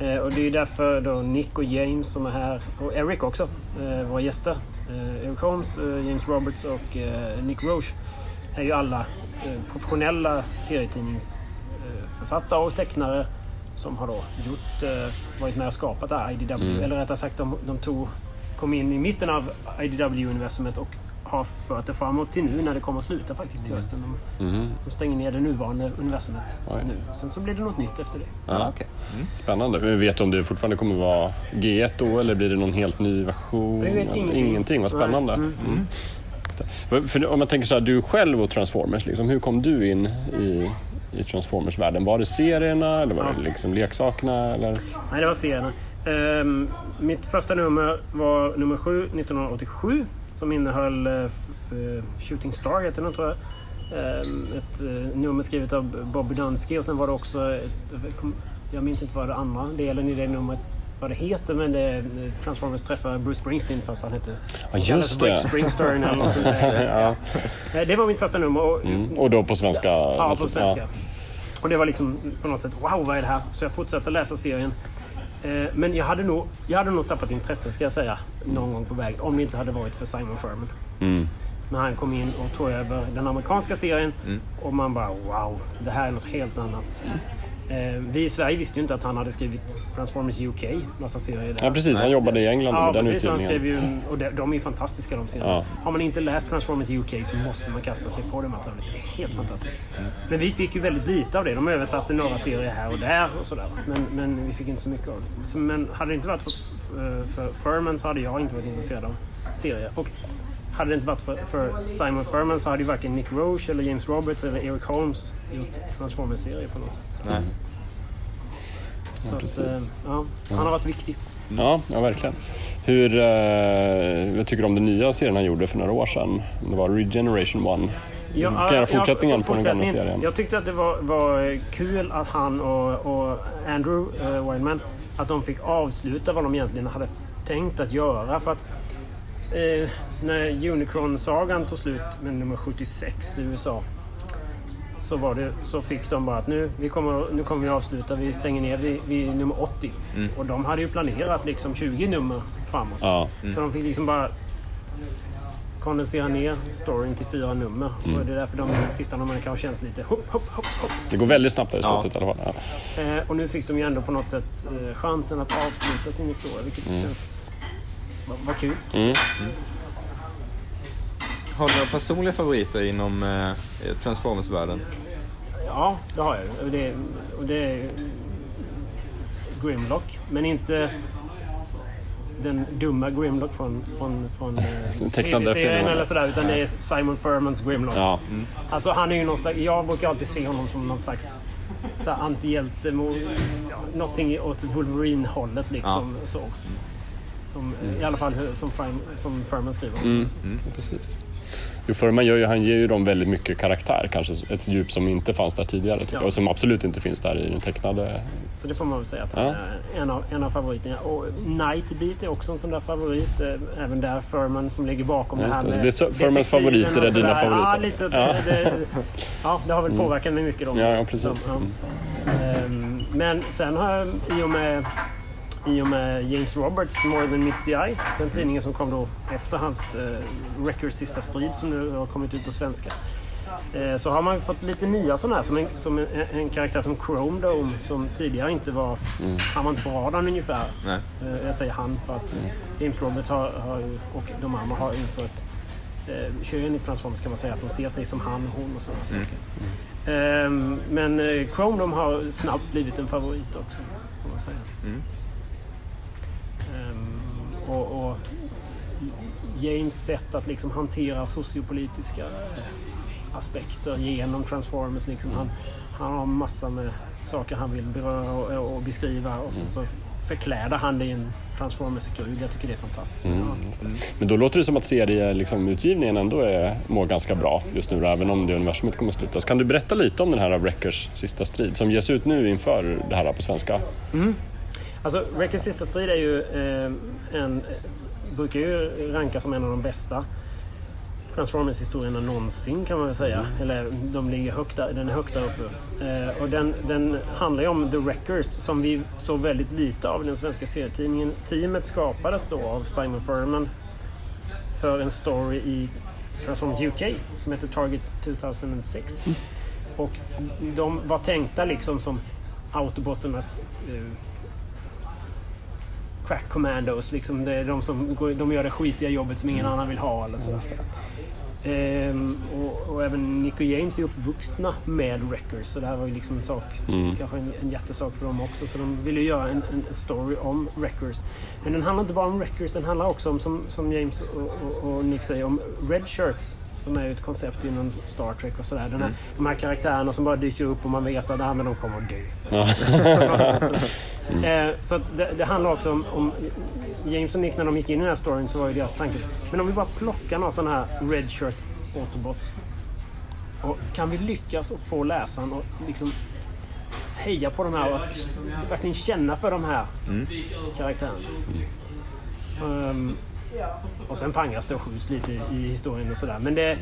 Eh, och det är därför då Nick och James som är här, och Eric också, eh, våra gäster. Eh, Eric Holmes, James Roberts och Nick Roche är ju alla professionella serietidningsförfattare och tecknare som har då gjort, varit med och skapat det här IDW. Eller rättare sagt, de, de tog, kom in i mitten av IDW-universumet och har fört det framåt till nu när det kommer att sluta faktiskt till hösten. De, Mhm. de stänger ner det nuvarande universumet Oj. nu. Sen så blir det något nytt efter det. Ja. okej. Spännande. Men Vet du om det fortfarande kommer vara G1 då eller blir det någon helt ny version? Vi vet ingenting. Ingenting, vad spännande. Mm. Mm. Om man tänker så här, du själv och Transformers, liksom, hur kom du in i, i Transformers-världen? Var det serierna eller var Ja. det liksom leksakerna? Eller? Nej, det var serierna. Ehm, mitt första nummer var nummer 7, 1987. Som innehöll uh, Shooting Star, heter den tror jag. Ehm, ett eh, nummer skrivet av Bob Budansky och sen var det också... Ett, jag minns inte vad det andra delen i det numret vad det heter men det Transformers träffar Bruce Springsteen fast han hette... Ja, just det. Springstern eller något sånt där. ja. Eh, Det var mitt första nummer. Och, mm. Och då på svenska? Ja, på svenska. Ja. Och det var liksom på något sätt, wow vad är det här? Så jag fortsatte läsa serien. Eh, Men jag hade, nog, jag hade nog tappat intresse ska jag säga, någon gång på vägen. Om det inte hade varit för Simon Furman. Mm. När han kom in och tog över den amerikanska serien. Och man bara wow, det här är något helt annat. Eh, vi i Sverige visste ju inte att han hade skrivit Transformers UK, massa serier där. Ja, precis. Han jobbade i England Ja, med den precis. Han skrev utgivningen. ju, och de, de är ju fantastiska de serierna. Ja. Har man inte läst Transformers UK så måste man kasta sig på det materialet. Det är helt fantastiskt. Men vi fick ju väldigt lite av det. De översatte några serier här och där och sådär. Men, men vi fick inte så mycket av det. Så, men hade det inte varit för, för Furman så hade jag inte varit intresserad av serier. Och hade det inte varit för, för Simon Furman så hade ju varken Nick Roche eller James Roberts eller Eric Holmes gjort Transformers-serier på något sätt. Nej. Så att, precis. eh, ja, han har varit viktig. Ja, ja verkligen. Hur, eh, vad tycker du om den nya serien han gjorde för några år sedan? Det var Regeneration One. Ja, Vilken är ja, fortsättningen för- på den gamla serien? Jag tyckte att det var, var kul att han och, och Andrew uh, Wildman att de fick avsluta vad de egentligen hade tänkt att göra. För att eh, när Unicron-sagan tog slut med nummer 76 i USA så, var det, så fick de bara att nu, vi kommer, nu kommer vi avsluta, vi stänger ner vid, vid nummer 80. Och de hade ju planerat liksom 20 nummer framåt. Ja, Så de fick liksom bara kondensera ner storyn till fyra nummer. Och det är därför de sista numren kanske känns lite hopp, hopp, hopp, hopp. det går väldigt snabbt där i Ja. slutet i alla fall. Ja. Eh, och nu fick de ju ändå på något sätt eh, chansen att avsluta sin historia, vilket känns... Vad kul. Mm. Har du några personliga favoriter inom eh, Transformers-världen? Ja, det har jag. Och det, och det är Grimlock, men inte den dumma Grimlock från, från, från eh, TV-serien eller sådär, utan det är Simon Furmans Grimlock. Ja. Alltså han är ju någon slags, jag brukar alltid se honom som någon slags antihjälte, ja, någonting åt Wolverine-hållet liksom. Så. Som, I alla fall som, Furman, som Furman skriver. Mm. Precis. Jo, Furman gör ju, han ger ju dem väldigt mycket karaktär, kanske ett djup som inte fanns där tidigare tycker Ja. jag, och som absolut inte finns där i den tecknade. Så det får man väl säga att han Ja. är en av, en av favoriterna. Och Nightbeat är också en sån där favorit. eh, Även där Furman som ligger bakom Ja, det här det. med det är så- Furmans favoriter är dina sådär. Ja, favoriter. lite, Ja. Det, ja, det har väl påverkat mig mycket. Då. Ja, precis. Ja. Ehm, Men sen har jag i och med i och med James Roberts More than meets the eye, den tidningen som kom då efter hans eh, Records sista strid som nu har kommit ut på svenska. Eh, så har man fått lite nya sådana här, som en, som en, en karaktär som Chrome Dome som tidigare inte var, han var inte på radarn ungefär. Eh, jag säger han för att James Roberts har, har, och de andra har infört eh, kön i Transformers kan man säga, att de ser sig som han, hon och sådana saker. Ehm, men eh, Chrome de har snabbt blivit en favorit också, får man säga. Mm. Ehm, och, och James sätt att liksom hantera sociopolitiska eh, aspekter genom Transformers. Liksom. Han, han har massor med saker han vill beröra och, och beskriva och så, så förkläder han det i en Transformers-skrud. Jag tycker det är fantastiskt. Mm. Men då låter det som att serieutgivningen liksom, utgivningen ändå är, mår ganska bra just nu, även om det universumet kommer att slutas. Kan du berätta lite om den här Wreckers sista strid som ges ut nu inför det här på svenska? Alltså, Records sista strid är ju eh, en... Brukar ju rankas som en av de bästa Transformers-historierna någonsin kan man väl säga. Eller de ligger högt där, den är högt där uppe. Eh, och den, den handlar ju om The Wreckers som vi såg väldigt lite av i den svenska serietidningen. Teamet skapades då av Simon Furman för en story i Transformers UK som heter Target 2006. Och de var tänkta liksom som Autobotternas eh, crack commandos. Liksom det är de som går, de gör det skitiga jobbet som ingen annan vill ha. Eller så. Ehm, och, och även Nick och James är uppvuxna med Wreckers. Så det här var ju liksom en sak, kanske en, en jättesak för dem också. Så de ville göra en, en story om Wreckers. Men den handlar inte bara om Wreckers, den handlar också om, som, som James och, och, och Nick säger, om Red Shirts. Som är ju ett koncept inom Star Trek och sådär. Den här, De här karaktärerna som bara dyker upp och man vet att ah, men de kommer att dö. så, eh, så det, det handlar också om, om James och Nick när de gick in i den här storyn så var ju deras tanke Men om vi bara plockar några sådana här Red Shirt Autobots och kan vi lyckas få läsaren att liksom heja på de här och verkligen känna för de här karaktärerna. Ehm, och sen pangas det och skjuts lite i, i historien och sådär. Men det,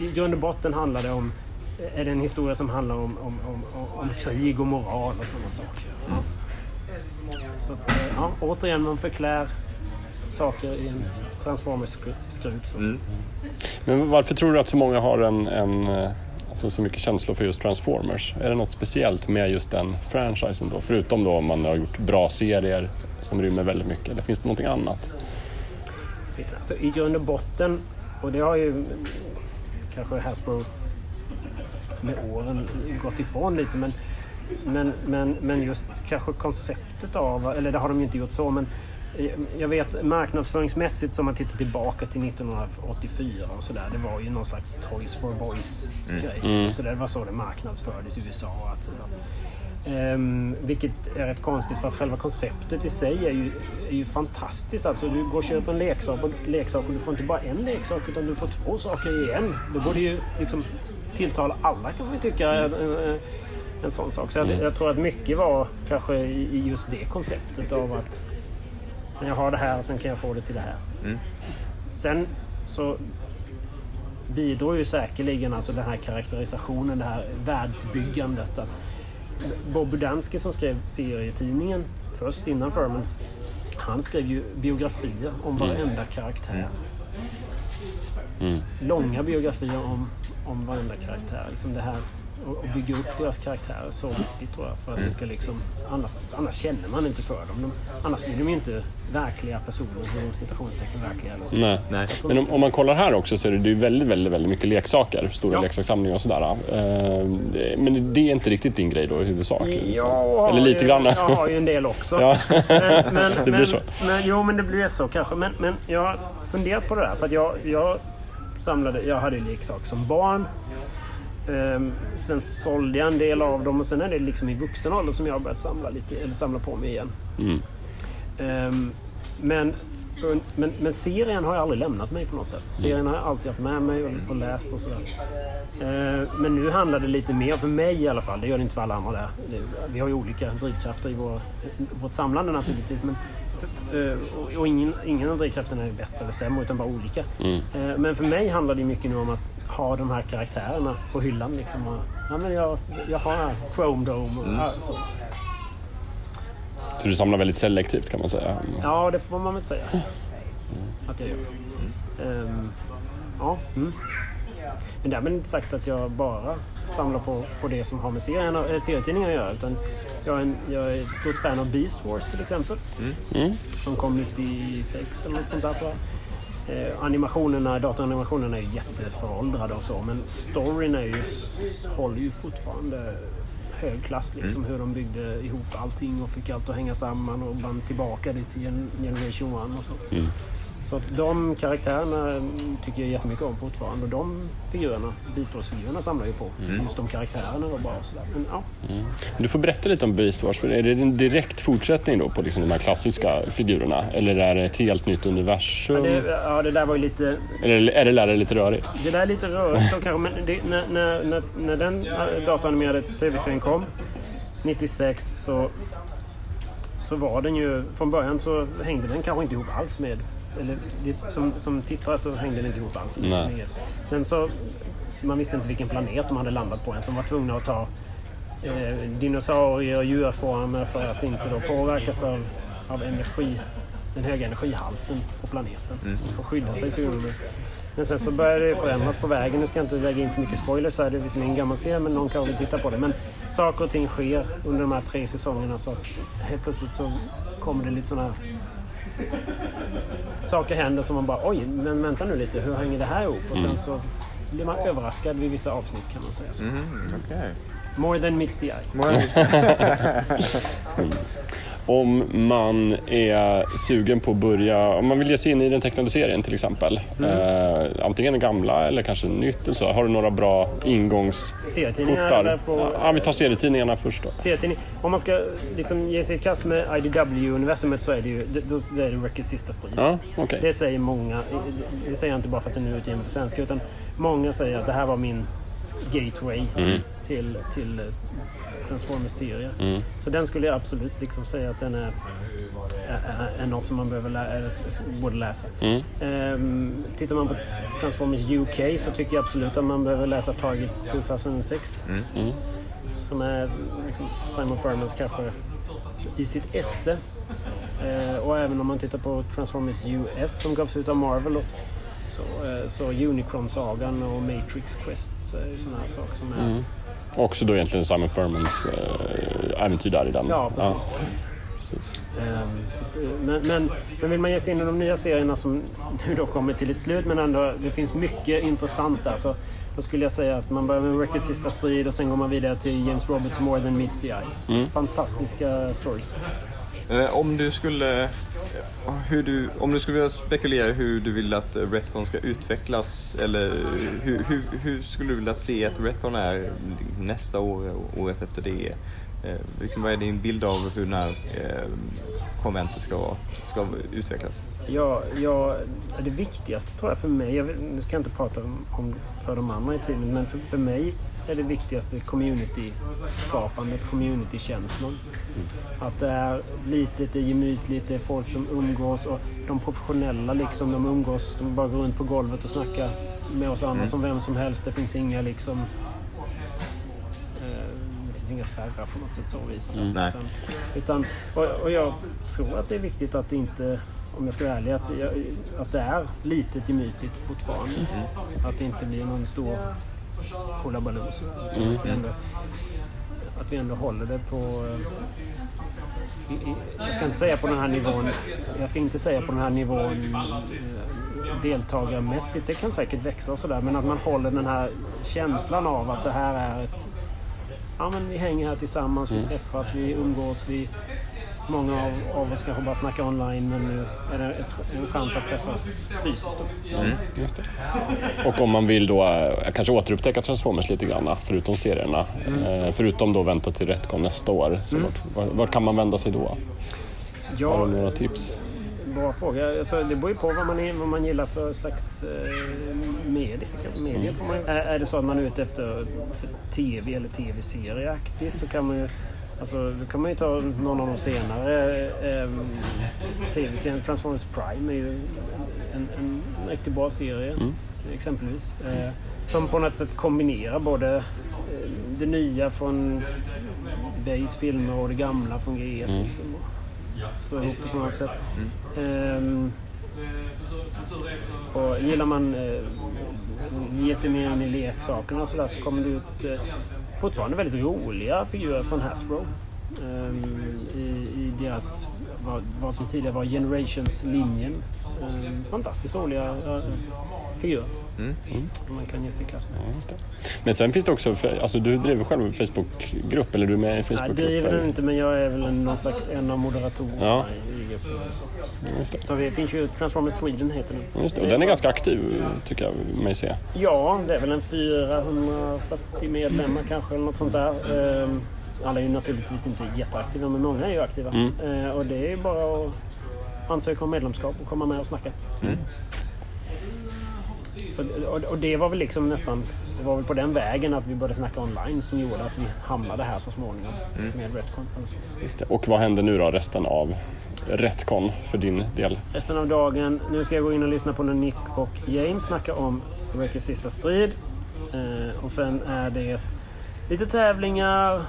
i grund och botten handlar det om är det en historia som handlar om, om, om, om, om krig och moral och sådana saker. Ja. Så att, eh, ja, återigen, man förklär saker i en Transformers-skrud. så. Men varför tror du att så många har en, en, eh, alltså, så mycket känslor för just Transformers? Är det något speciellt med just den franchisen då? Förutom då om man har gjort bra serier som rymmer väldigt mycket, eller finns det någonting annat? Alltså, I grund och botten, och det har ju kanske Hasbro med åren gått ifrån lite, men, men, men, men just kanske konceptet av, eller det har de ju inte gjort så, men jag vet marknadsföringsmässigt som man tittar tillbaka till 1984 och sådär. Det var ju någon slags Toys for Boys grej. Mm. Så det var så det marknadsfördes i USA. Att, Um, vilket är rätt konstigt för att själva konceptet i sig är ju, är ju fantastiskt. Alltså, du går och köper en leksak och, leksak och du får inte bara en leksak utan du får två saker i en. Det borde ju liksom tilltala alla kan man ju tycka. En, en, en sån sak. Så jag, mm. jag, tror att mycket var kanske i, i just det konceptet av att jag har det här och sen kan jag få det till det här. Mm. Sen så bidrar ju säkerligen alltså den här karaktärisationen, det här världsbyggandet. Att Bob Budansky som skrev serietidningen först innan Furman, han skrev ju biografier om mm. varenda karaktär. Mm. Långa biografier om, om varenda karaktär. Liksom det här och bygga upp deras karaktärer så viktigt tror jag. För att mm. det ska liksom, annars, annars känner man inte för dem. De, annars blir de ju inte verkliga personer, inom citationstecken verkliga. Eller så. Nej. Nej. Men om, om, man kollar här också så är det ju väldigt, väldigt, väldigt mycket leksaker. Stora ja. leksakssamlingar och sådär. Uh, men det är inte riktigt din grej då i huvudsak? Eller lite ju, grann? Jag har ju en del också. ja. men, men, det blir men, så? Men, jo, men det blir så kanske. Men, men jag har funderat på det där. För att jag, jag samlade, jag hade leksaker som barn. Um, sen sålde jag en del av dem och sen är det liksom i vuxen ålder som jag har börjat samla, lite, eller samla på mig igen. Mm. Um, men, men, men serien har jag aldrig lämnat mig på något sätt. Serien har jag alltid haft med mig och, och läst och sådär. Uh, men nu handlar det lite mer, för mig i alla fall, det gör det inte för alla andra där. Vi har ju olika drivkrafter i vår, vårt samlande naturligtvis. Men, uh, och ingen, ingen av drivkrafterna är bättre eller sämre utan bara olika. Mm. Men för mig handlar det mycket nu om att ha de här karaktärerna på hyllan. Liksom. Och, ja, men jag, jag har Chrome Dome och mm. så. Så du samlar väldigt selektivt kan man säga? Ja, det får man väl säga. Mm. Att jag gör. Um, ja. Mm. Men därmed inte sagt att jag bara samlar på, på det som har med serien, äh, serietidningar att göra. Utan jag, är en, jag är ett stort fan av Beast Wars till exempel. Mm. mm. Som kom 96 eller något sånt där tror jag. Eh, animationerna, datoranimationerna är ju jätteföråldrade och så men storyn är ju, håller ju fortfarande hög klass. Liksom, mm. Hur de byggde ihop allting och fick allt att hänga samman och band tillbaka det till Generation 1 och så. Mm. Så de karaktärerna tycker jag jättemycket om fortfarande. Och de figurerna, Beast samlar ju på. Mm. Just de karaktärerna då bara. Sådär. Men, ja. Mm. Du får berätta lite om Beast Wars. Är det en direkt fortsättning då på liksom de här klassiska figurerna? Eller är det ett helt nytt universum? Ja, det, ja, det där var ju lite... Eller är det, där är lite rörigt? Det där är lite rörigt så kanske. Men det, när, när, när, när den datoranimerade tv-serien kom 96 så så var den ju, från början så hängde den kanske inte ihop alls med eller som, som tittare så hängde det inte ihop alls. Sen så, man visste inte vilken planet de hade landat på ens. De var tvungna att ta eh, dinosaurier och djurformer för att inte då påverkas av, av energi, den höga energihalten på planeten. Mm. Så för att skydda sig så gjorde de men sen så började det förändras på vägen. Nu ska jag inte lägga in för mycket spoilers här. Det är visserligen en gammal serie men någon kanske vill titta på det. Men saker och ting sker under de här tre säsongerna så helt plötsligt så kommer det lite sådana saker händer som man bara oj, men vänta nu lite, hur hänger det här ihop? Och sen så blir man överraskad vid vissa avsnitt kan man säga. Så. Mm, okay. More than meets the eye. om man är sugen på att börja, om man vill ge sig in i den tecknade serien till exempel. Mm. Eh, antingen gamla eller kanske nytt. Eller så. Har du några bra ingångsportar? På... Ja, vi tar serietidningarna först då. Serietidning. Om man ska liksom ge sig i kast med IDW-universumet så är det ju det, det är det sista strid. Ja, okay. Det säger många, det säger jag inte bara för att den är utgiven på svenska utan många säger att det här var min gateway mm. till, till Transformers-serie. Mm. Så den skulle jag absolut liksom säga att den är, är, är något som man behöver lä borde läsa. Mm. Um, tittar man på Transformers UK så tycker jag absolut att man behöver läsa Target 2006. Mm. mm. Som är liksom Simon Furmans kanske i sitt esse. Uh, och även om man tittar på Transformers US som gavs ut av Marvel. Och, Så, eh, så Unicron-sagan och Matrix Quest så är ju sådana här saker som är... Mm. Också då egentligen Simon Furmans äh, äventyr där i den. Ja, precis. precis. Ehm, så att, eh, men, men, men vill man ge sig in i de nya serierna som nu då kommer till ett slut, men ändå det finns mycket intressant där. Så då skulle jag säga att man börjar med Records sista strid och sen går man vidare till James Roberts More Than Meets the Eye. Fantastiska stories. Eh, om du skulle... Eh, hur du, om du skulle vilja spekulera hur du vill att Retcon ska utvecklas eller hur, hur, hur skulle du vilja se att Retcon är nästa år och året efter det? Eh, liksom, vad är din bild av hur den här eh, konventet ska, ska utvecklas? Ja, ja, det viktigaste tror jag för mig, jag, vet- nu ska jag inte prata om, om för de andra i teamet, men för, för mig är det viktigaste community-skapandet, community-känslan. Att det är litet, det är gemytligt, det är folk som umgås och de professionella liksom, de umgås, de bara går runt på golvet och snackar med oss andra som vem som helst. Det finns inga liksom eh, det finns inga spärrar på något sätt så vis. Nej. Utan, utan, och, och jag tror att det är viktigt att det inte, om jag ska vara ärlig, att, att det är litet gemytligt fortfarande. Att det inte blir någon stor hullabaloo. så. Att, vi ändå, att vi ändå håller det på... eh, jag ska inte säga på den här nivån. Jag ska inte säga på den här nivån eh, deltagarmässigt. Det kan säkert växa och sådär. Men att man håller den här känslan av att det här är ett... Ja men vi hänger här tillsammans, vi träffas, vi umgås, vi... Många av, av oss kanske bara snackar online men nu är det ett, en chans att träffas fysiskt. Då. Just det. Och om man vill då eh, kanske återupptäcka Transformers lite grann, förutom serierna. Eh, förutom då vänta till Retcon nästa år. Så vart, vart, vart kan man vända sig då? Har Ja, du några tips? Bra fråga. Alltså, det beror ju på vad man, är, vad man gillar för slags eh, får man, ju- är, är det så att man är ute efter för TV eller tv-serieaktigt så kan man ju Alltså, då kan man ju ta någon av de senare eh, tv-serierna. Transformers Prime är ju en, en riktigt bra serie exempelvis. Eh, som på något sätt kombinerar både eh, det nya från Bays filmer och det gamla från G1. Liksom, och slå ihop det på något sätt. Ehm, och gillar man eh, ge sig mer in i leksakerna och så, där, så kommer det ut eh, fortfarande väldigt roliga figurer från Hasbro. Ehm, I, I deras, vad, vad som tidigare var Generations-linjen. Ehm, fantastiskt roliga eh, figurer som Man kan ge sig i kast med. Ja, just det. Men sen finns det också, alltså du driver själv en Facebookgrupp, eller du är med i Jag driver den inte men jag är väl en, någon slags en av moderatorerna Ja. i, gruppen. Så. Så det finns ju Transformers Sweden heter den. Just det. Och den är ganska aktiv, tycker jag mig se. Ja, det är väl en 440 medlemmar kanske eller något sånt där. Ehm, Alla är ju naturligtvis inte jätteaktiva men många är ju aktiva. Eh, Och det är ju bara att ansöka om medlemskap och komma med och snacka. Så, och, och det var väl liksom nästan, det var väl på den vägen att vi började snacka online som gjorde att vi hamnade här så småningom med Retcon. Alltså. Och vad händer nu då resten av Retcon för din del? Resten av dagen, nu ska jag gå in och lyssna på när Nick och James snackar om Records sista strid. Eh, och sen är det lite tävlingar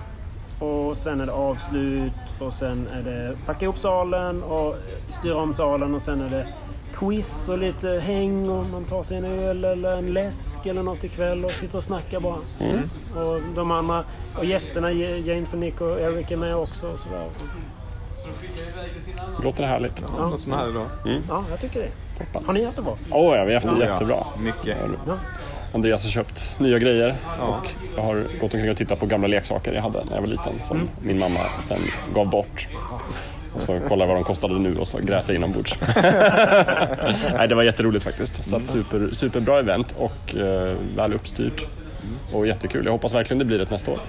och sen är det avslut och sen är det packa ihop salen och styra om salen och sen är det quiz och lite häng och man tar sig en öl eller en läsk eller något ikväll och sitter och snackar bara. Och de andra, och gästerna, James och Nick och Eric är med också. Och sådär. Låter det härligt? Ja. Vad som är då? Ja, jag tycker det. Har ni haft det bra? Åh ja, vi har haft det Ja, jättebra. Mycket. Ja. Andreas har köpt nya grejer Ja. och jag har gått omkring och tittat på gamla leksaker jag hade när jag var liten som min mamma sen gav bort. Och så kollade jag vad de kostade nu och så grät jag inombords. Nej, det var jätteroligt faktiskt. Så att super, superbra event och eh, väl uppstyrt. Och jättekul. Jag hoppas verkligen det blir ett nästa år.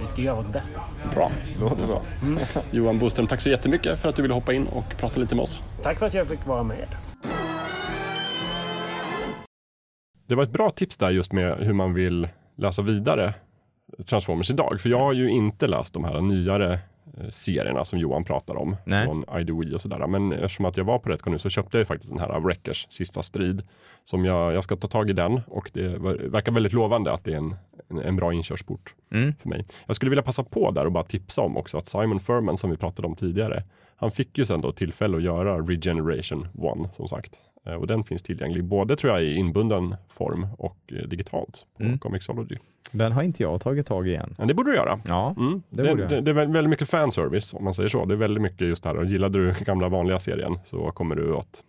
Vi ska göra vårt bästa. Bra. Låter bra. Johan Boström, tack så jättemycket för att du ville hoppa in och prata lite med oss. Tack för att jag fick vara med. Det var ett bra tips där just med hur man vill läsa vidare Transformers idag. För jag har ju inte läst de här nyare serierna som Johan pratar om Nej. från IDWE och sådär. Men eftersom att jag var på Retcon nu så köpte jag ju faktiskt den här av Wreckers sista strid. Som jag, jag ska ta tag i den och det ver- verkar väldigt lovande att det är en, en, en bra inkörsport Mm. för mig. Jag skulle vilja passa på där och bara tipsa om också att Simon Furman som vi pratade om tidigare. Han fick ju sen då tillfälle att göra Regeneration 1 som sagt. Eh, och den finns tillgänglig både tror jag i inbunden form och eh, digitalt på Mm. Comixology. Den har inte jag tagit tag i än. Men det borde du göra. Ja, Mm. Det Det, borde det, det är väldigt mycket fanservice om man säger så. Det är väldigt mycket just det här. Gillade du gamla vanliga serien så kommer du att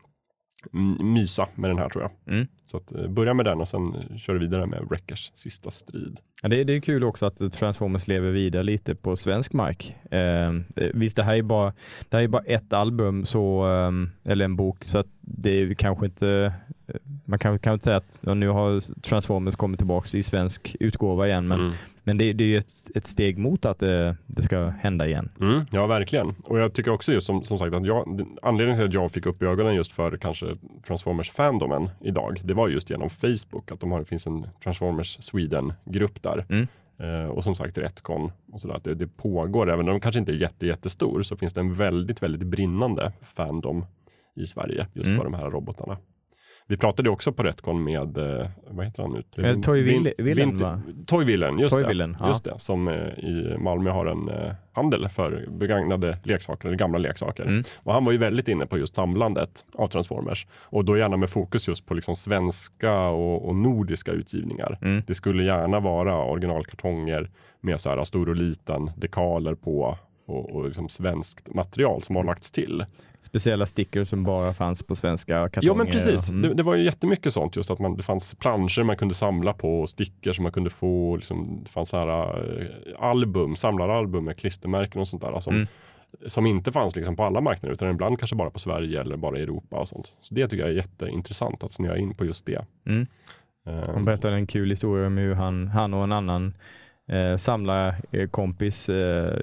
mysa med den här tror jag. Mm. Så att, eh, börja med den och sen eh, kör du vidare med Wreckers sista strid. Ja, det, det är kul också att Transformers lever vidare lite på svensk mark. Eh, visst, det här är bara, det här är bara ett album, så, eh, eller en bok, så det är kanske inte, eh, man kan, kan inte säga att ja, nu har Transformers kommit tillbaka i svensk utgåva igen, men, Mm. Men det, det är ju ett, ett steg mot att det, det ska hända igen. Mm, ja, verkligen. Och jag tycker också just som, som sagt att jag, anledningen till att jag fick upp ögonen just för kanske Transformers-fandomen idag, det var just genom Facebook, att de har, det finns en Transformers Sweden-grupp där. Mm. Eh, och som sagt Retcon och sådär, att det, det pågår, även om de kanske inte är jätte, jättestor, så finns det en väldigt, väldigt brinnande fandom i Sverige just Mm. för de här robotarna. Vi pratade också på Retcon med, eh, vad heter han nu? Eh, Toy Villen, va? Toy Villen, just, Toy det. Villen, ja. just det. Som eh, i Malmö har en eh, handel för begagnade leksaker, eller gamla leksaker. Mm. Och han var ju väldigt inne på just samlandet av Transformers. Och då gärna med fokus just på liksom svenska och, och nordiska utgivningar. Mm. Det skulle gärna vara originalkartonger med så här stor och liten, dekaler på och, och liksom svenskt material som har lagts till. Speciella stickers som bara fanns på svenska kartonger. Ja men precis, Mm. det, det var ju jättemycket sånt just att man, det fanns planscher man kunde samla på och stickers som man kunde få. Liksom, det fanns så här, eh, album, samlaralbum med klistermärken och sånt där. Som, Mm. som inte fanns liksom på alla marknader utan ibland kanske bara på Sverige eller bara i Europa och sånt. Så det tycker jag är jätteintressant att snöa in på just det. Mm. Eh, Han berättade en kul historia om hur han, han och en annan eh, samlarkompis eh,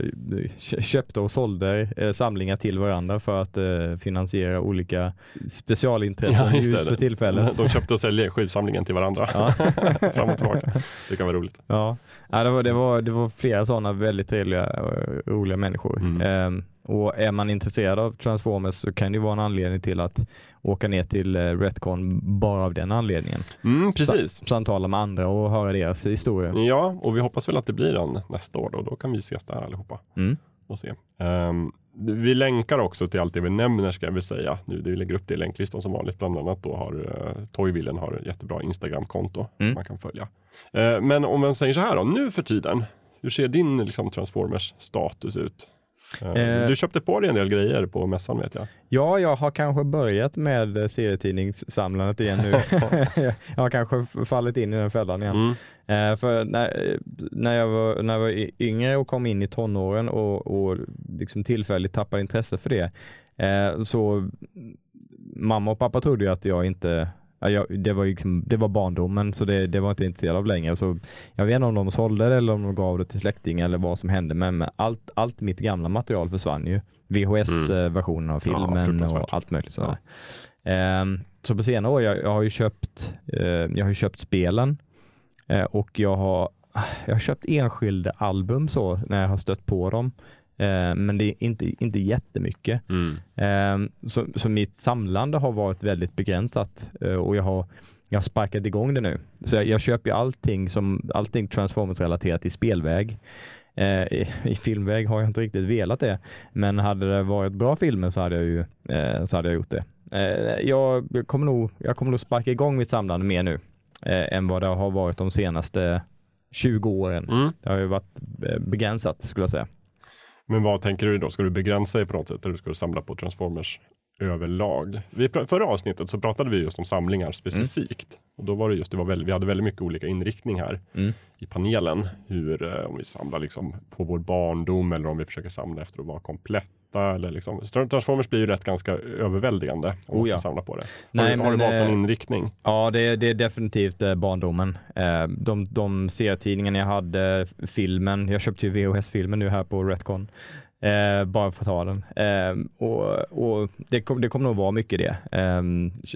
kö- köpte och sålde eh, samlingar till varandra för att eh, finansiera olika specialintressen Ja, just just, för tillfället. De köpte och sålde skivsamlingen till varandra. Ja. Fram och tillbaka. Det kan vara roligt. Ja, ja det, var, det, var, det var flera sådana väldigt trevliga och roliga människor. Mm. Och är man intresserad av Transformers så kan det ju vara en anledning till att åka ner till eh, Retcon bara av den anledningen. Mm, precis. Samtala med andra och höra deras historia. Ja, och vi hoppas väl att det blir en nästa år då. Då kan vi ses där allihopa. Mm. och se. Ehm, vi länkar också till allt det vi nämner ska jag väl säga. Nu, vi lägger upp det i länklistan som vanligt. Bland annat då har uh, Toyvillen har ett jättebra Instagramkonto Mm. man kan följa. Eh, men om man säger så här då, nu för tiden. Hur ser din liksom, Transformers status ut? Eh, Eh. Du köpte på dig en del grejer på mässan vet jag. Ja, jag har kanske börjat med serietidningssamlandet igen nu. jag har kanske fallit in i den fällan igen. Mm. Eh, för när, när, jag var, när jag var yngre och kom in i tonåren och, och liksom tillfälligt tappade intresse för det, så mamma och pappa trodde ju att jag inte jag, det, var ju, liksom- det var barndomen så det, det var jag inte intresserad av längre. Så jag vet inte om de sålde det eller om de gav det till släktingar eller vad som hände men allt, allt mitt gamla material försvann ju. VHS-versionen av Ja, filmen fruktansvärt. och allt möjligt sådär. Ehm, så på senare år, jag, jag har ju köpt, eh, jag har köpt spelen eh, och jag har, jag har köpt enskilda album så när jag har stött på dem. Eh, men det är inte, inte jättemycket. Mm. Ehm, så, så mitt samlande har varit väldigt begränsat eh, och jag har, jag har sparkat igång det nu. Så jag, jag köper allting, som, allting Transformers-relaterat i spelväg. Eh, i, I filmväg har jag inte riktigt velat det, men hade det varit bra filmer så hade jag ju så hade jag gjort det. Eh, jag, kommer nog, jag kommer nog sparka igång mitt samlande mer nu än vad det har varit de senaste 20 åren. Mm. Det har ju varit begränsat skulle jag säga. Men vad tänker du då? Ska du begränsa dig på något sätt eller ska du samla på Transformers överlag? Vi, förra avsnittet så pratade vi just om samlingar specifikt. Och då var det just, det var väldigt, vi hade väldigt mycket olika inriktning här Mm. i panelen. Hur, eh, om vi samlar liksom på vår barndom eller om vi försöker samla efter att vara kompletta. Eller liksom. Transformers blir ju rätt ganska överväldigande om man Oh ska ja. samla på det. Nej, har, du- har du men, valt någon eh, inriktning? Ja, det, det är definitivt eh, barndomen. Eh, de, de serietidningarna jag hade, filmen, jag köpte ju VHS-filmen nu här på Retcon. Eh, bara för att ha den. Eh, och och det, kom, det kommer nog vara mycket det. Eh,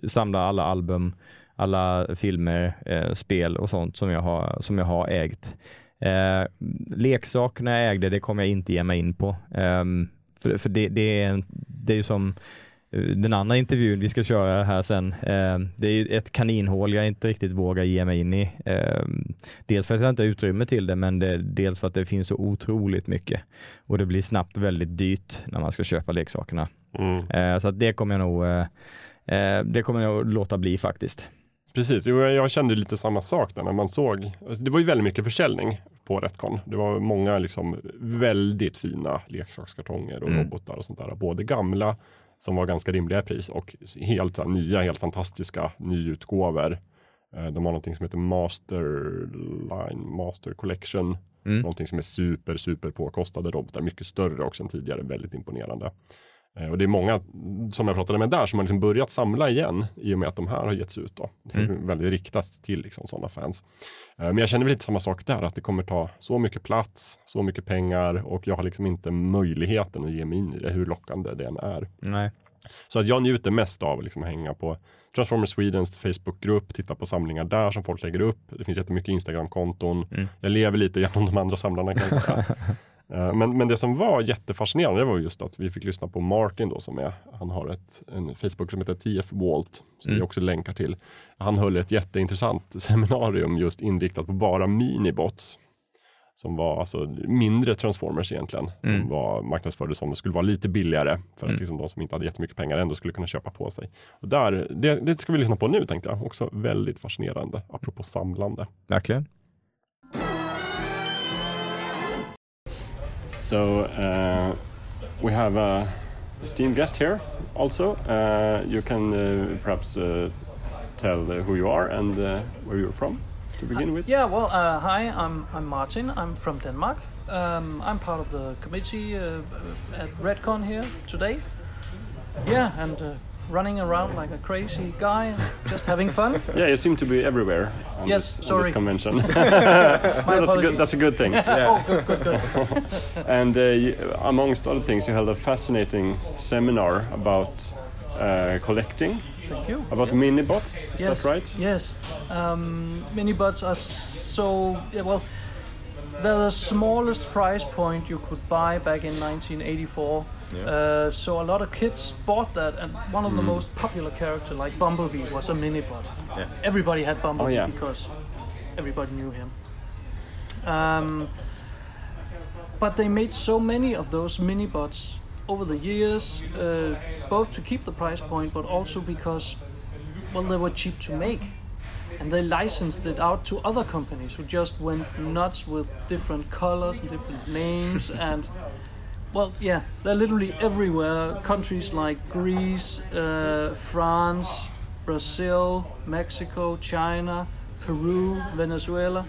samla alla album, alla filmer, spel och sånt som jag har, som jag har ägt. Eh, leksakerna jag ägde, det kommer jag inte ge mig in på. För för det, det, är, det är ju som eh, den andra intervjun vi ska köra här sen. Eh, det är ju ett kaninhål jag inte riktigt vågar ge mig in i. Eh, dels för att jag inte har utrymme till det, men det, dels för att det finns så otroligt mycket. Och det blir snabbt väldigt dyrt när man ska köpa leksakerna. Mm. Så det kommer jag nog det kommer jag låta bli faktiskt. Precis, jag kände lite samma sak där när man såg. alltså, Det var ju väldigt mycket försäljning på Retcon. Det var många liksom väldigt fina leksakskartonger och Mm. robotar och sånt där. Både gamla som var ganska rimliga pris och helt här, nya, helt fantastiska nyutgåvor. Eh, De har någonting som heter Masterline, Master Collection. Mm. Någonting som är super, super påkostade robotar. Mycket större också än tidigare. Väldigt imponerande. Eh, Och det är många som jag pratade med där som har liksom börjat samla igen i och med att de här har getts ut. Då. Mm. väldigt riktat till liksom sådana fans. Eh, Men jag känner väl lite samma sak där, att det kommer ta så mycket plats, så mycket pengar och jag har liksom inte möjligheten att ge mig in i det, hur lockande det än är. Nej. Så att jag njuter mest av liksom att hänga på Transformers Swedens Facebookgrupp, titta på samlingar där som folk lägger upp. Det finns jättemycket Instagramkonton. Mm. Jag lever lite genom de andra samlarna kan Men, men det som var jättefascinerande det var just att vi fick lyssna på Martin då som är, han har ett, en Facebook som heter TF Walt, som Mm. vi också länkar till. Han höll ett jätteintressant seminarium just inriktat på bara minibots. Som var alltså mindre transformers egentligen, som Mm. var marknadsförde som det skulle vara lite billigare för att Mm. liksom de som inte hade jättemycket pengar ändå skulle kunna köpa på sig. Och där, det, det ska vi lyssna på nu tänkte jag, också väldigt fascinerande, apropå samlande. Verkligen. So uh, we have a esteemed guest here also. Uh, you can uh, perhaps uh, tell uh, who you are and where you're from to begin with. Yeah, well, hi, I'm, I'm Martin. I'm from Denmark. Um, I'm part of the committee at Redcon here today. Yeah, and running around like a crazy guy, just having fun. Yeah, you seem to be everywhere on, Yes, this, on this convention. My No, that's, a good, that's a good thing. Oh, good, good, good. And uh, you, amongst other things, you held a fascinating seminar about uh, collecting, Thank you. about Yeah. mini-bots. Is yes, that right? Yes. Um, mini buds are so yeah, well. They're the smallest price point you could buy back in 1984. Uh, so a lot of kids bought that, and one of the most popular character, like Bumblebee, was a mini bud. Yeah. Everybody had Bumblebee yeah. because everybody knew him. Um, but they made so many of those mini bots over the years, uh, both to keep the price point, but also because, well, they were cheap to make. And they licensed it out to other companies who just went nuts with different colors and different names. and, well, yeah, they're literally everywhere. Countries like Greece, uh, France, Brazil, Mexico, China, Peru, Venezuela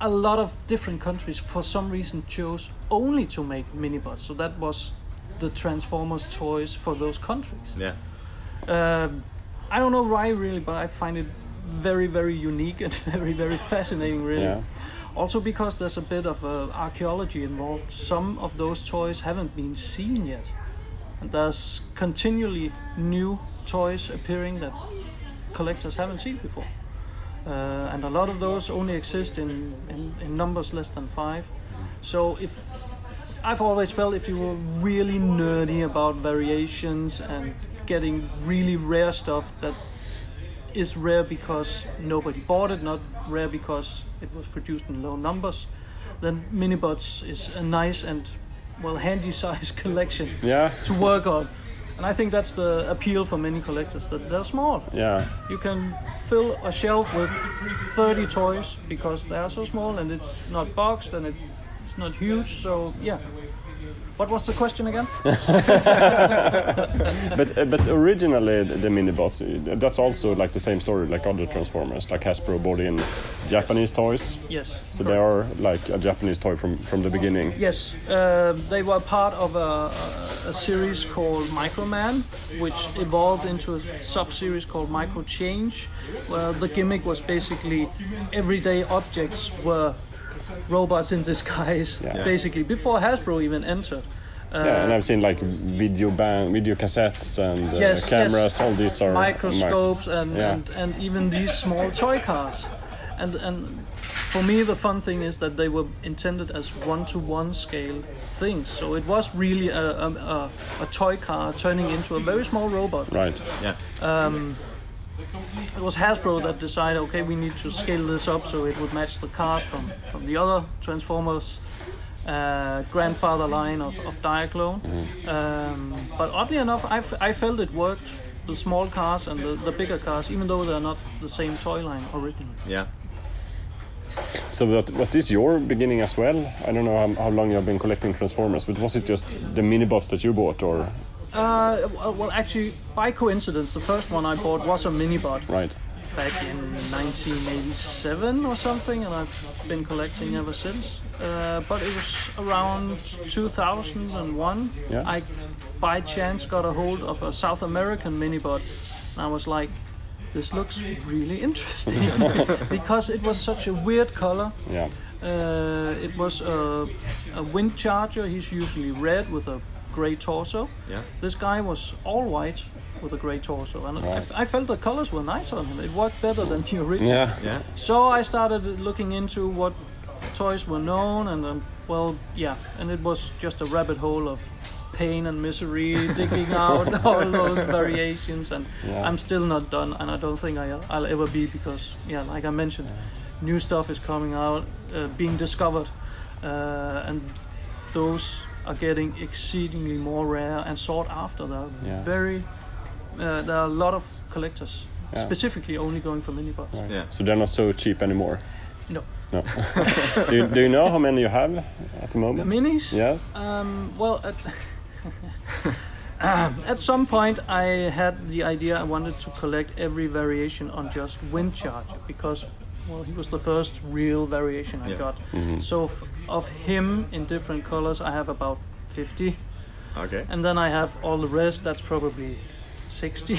a lot of different countries for some reason chose only to make minibots. So that was the Transformers toys for those countries. Yeah. Um, I don't know why really, but I find it very, very unique and very, very fascinating. Really. Yeah. Also because there's a bit of uh, archaeology involved. Some of those toys haven't been seen yet, and there's continually new toys appearing that collectors haven't seen before. Uh, and a lot of those only exist in, in, in numbers less than five. So if I've always felt if you were really nerdy about variations and getting really rare stuff that is rare because nobody bought it, not rare because it was produced in low numbers, then Minibots is a nice and well handy size collection Yeah. to work on. And I think that's the appeal for many collectors that they're small. Yeah. You can fill a shelf with 30 toys because they are so small and it's not boxed and it's not huge. So yeah. What was the question again? But uh, but originally the, the mini-bots, uh, that's also like the same story like other Transformers, like Hasbro bought in Japanese toys. Yes. So they are like a Japanese toy from, from the beginning. Yes, uh, they were part of a, a, a series called Microman, which evolved into a sub-series called Micro Change, where the gimmick was basically everyday objects were robots in disguise, Yeah. basically before Hasbro even entered. Uh, Yeah, and I've seen like video band, video cassettes and uh, Yes, cameras. yes. All these are microscopes and, Yeah. and, and even these small toy cars. And, and for me, the fun thing is that they were intended as one to one scale things. So it was really a, a, a, a toy car turning into a very small robot. Right. Yeah. Um, it was Hasbro that decided, okay, we need to scale this up so it would match the cars from, from the other Transformers uh, grandfather line of, of Diaclone. Um, but oddly enough, I, f- I felt it worked the small cars and the, the bigger cars, even though they're not the same toy line originally. Yeah. So that, was this your beginning as well? I don't know how, how long you have been collecting Transformers, but was it just the minibus that you bought, or Uh, well, actually, by coincidence, the first one I bought was a minibot right? back in 1987 or something, and I've been collecting ever since. Uh, but it was around 2001. Yeah. I, by chance, got a hold of a South American minibot, and I was like, "This looks really interesting," because it was such a weird color. Yeah, Uh, it was a, a wind charger. He's usually red with a grey torso. Yeah. This guy was all white with a grey torso, and Right. I, I felt the colors were nice on him. It worked better than the original. yeah, Yeah. So I started looking into what toys were known, and um, well, yeah, and it was just a rabbit hole of pain and misery, digging out all those variations, and Yeah. I'm still not done, and I don't think I, I'll ever be because, yeah, like I mentioned, new stuff is coming out, uh, being discovered, uh, and those are getting exceedingly more rare and sought after. They're Yeah. very, uh, there are a lot of collectors. Yeah. Specifically, only going for minibots. right. Yeah. So they're not so cheap anymore. No. No. do, you, do you know how many you have at the The moment? minis? Yes. Um, well, at, um, at some point, I had the idea I wanted to collect every variation on just Wind Charger because, well, he was the first real variation I Yeah. got. Mm-hmm. So f- of him in different colors, I have about 50, Okay. and then I have all the rest. That's probably 60.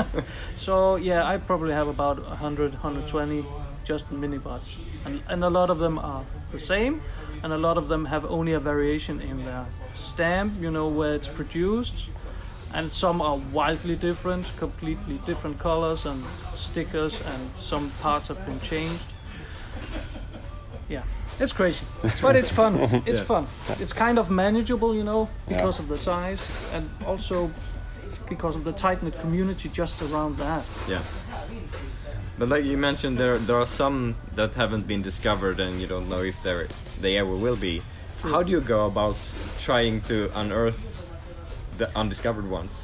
so yeah, I probably have about 100, 120 just minibots, and and a lot of them are the same, and a lot of them have only a variation in their stamp. You know where it's produced. And some are wildly different, completely different colors and stickers, and some parts have been changed. Yeah, it's crazy, but it's fun. It's Yeah. fun. It's kind of manageable, you know, Yeah. because of the size, and also because of the tight knit community just around that. Yeah. But like you mentioned, there there are some that haven't been discovered, and you don't know if they they ever will be. How do you go about trying to unearth the undiscovered ones?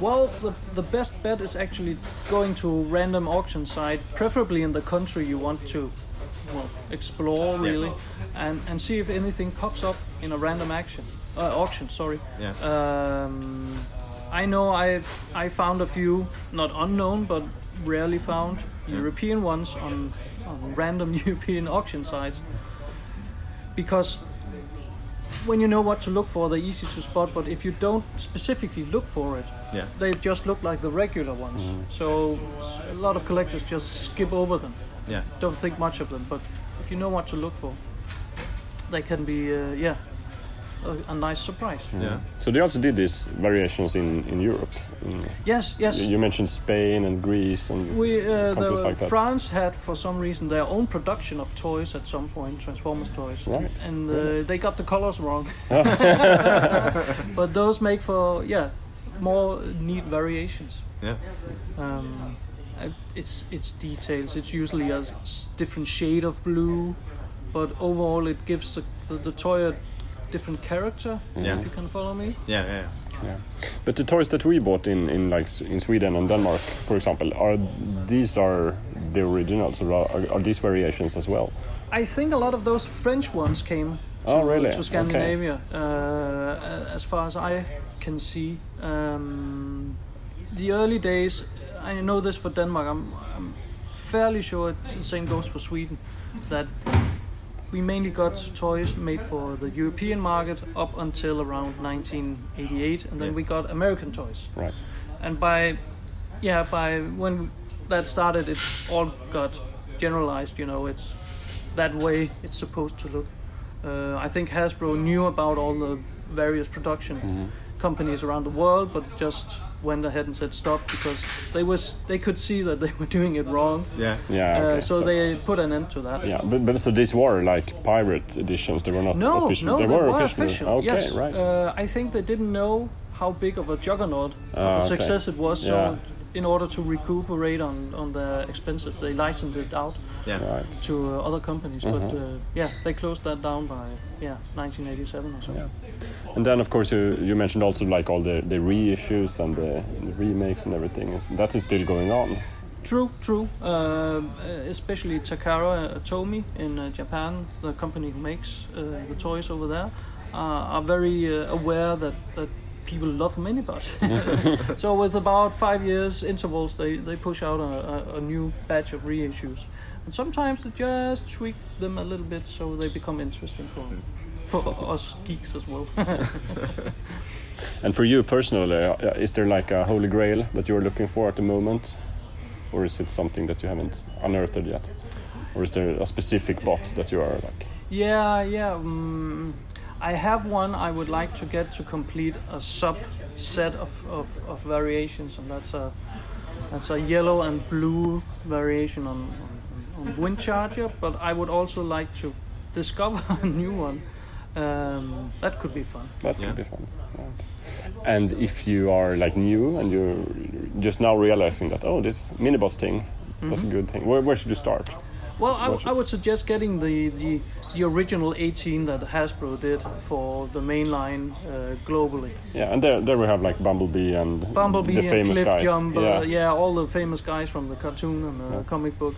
Well, the, the best bet is actually going to a random auction site, preferably in the country you want to well, explore really, and, and see if anything pops up in a random action uh, auction. Sorry. Yeah. Um, I know I I found a few not unknown but rarely found European ones on, on random European auction sites because when you know what to look for, they're easy to spot. But if you don't specifically look for it, Yeah. they just look like the regular ones. So a lot of collectors just skip over them, Yeah. don't think much of them. But if you know what to look for, they can be uh, yeah a, a nice surprise. Yeah. So they also did these variations in, in Europe. In, Yes, yes. you mentioned Spain and Greece and We uh, countries the, like that. France had for some reason their own production of toys at some point, Transformers toys, Right. and uh, they got the colors wrong. but those make for yeah more neat variations. Yeah. Um, uh, it's it's details. It's usually a different shade of blue, but overall it gives the, the, the toy a different character. Yeah. If you can follow me. Yeah. Yeah. Yeah. But the toys that we bought in, in like in Sweden and Denmark, for example, are these are the originals, or are, are these variations as well? I think a lot of those French ones came to, Oh, really? to Scandinavia, uh, as far as I can see. Um, the early days, I know this for Denmark, I'm, I'm fairly sure the same goes for Sweden, that we mainly got toys made for the European market up until around 1988, and then Yeah. we got American toys Right. and by yeah by when that started it all got generalized you know it's that way it's supposed to look uh, i think hasbro knew about all the various production companies around the world but just went ahead and said stop because they was they could see that they were doing it wrong Yeah. Yeah. uh, Okay. so, they put an end to that Yeah, but, but so these were like pirate editions. They were not no official. no they, they were, were official. official Okay, yes right. uh, i think they didn't know how big of a juggernaut Ah, of a okay. success it was. So Yeah. In order to recuperate on on their expenses, they licensed it out. Yeah. Right. to uh, other companies. But uh, yeah, they closed that down by yeah 1987 or so. Yeah. And then, of course, you, you mentioned also like all the, the reissues and the, the remakes and everything. That is still going on. True, true. Um, uh, especially Takara Tomy in uh, Japan, the company who makes uh, the toys over there, uh, are very uh, aware that, that people love minibots. so with about five years intervals, they, they push out a, a, a new batch of reissues. And sometimes they just tweak them a little bit so they become interesting for, for us geeks as well. And for you personally, uh, is there like a holy grail that you're looking for at the moment? Or is it something that you haven't unearthed yet? Or is there a specific box that you are like, Yeah, yeah. Um, I have one I would like to get to complete a subset of, of, of variations, and that's a that's a yellow and blue variation on, on, on Wind Charger. But I would also like to discover a new one. Um, that could be fun. that Yeah. could be fun. Right. And if you are like new and you're just now realizing that, oh, this miniboss thing, that's a good thing. Where, where should you start? Well, I, What I would suggest getting the, the the original 18 that Hasbro did for the main line uh, globally. Yeah, and there, there we have like Bumblebee and Bumblebee the and famous Cliff guys. Jumper, yeah. yeah. all the famous guys from the cartoon and the Yes. comic book,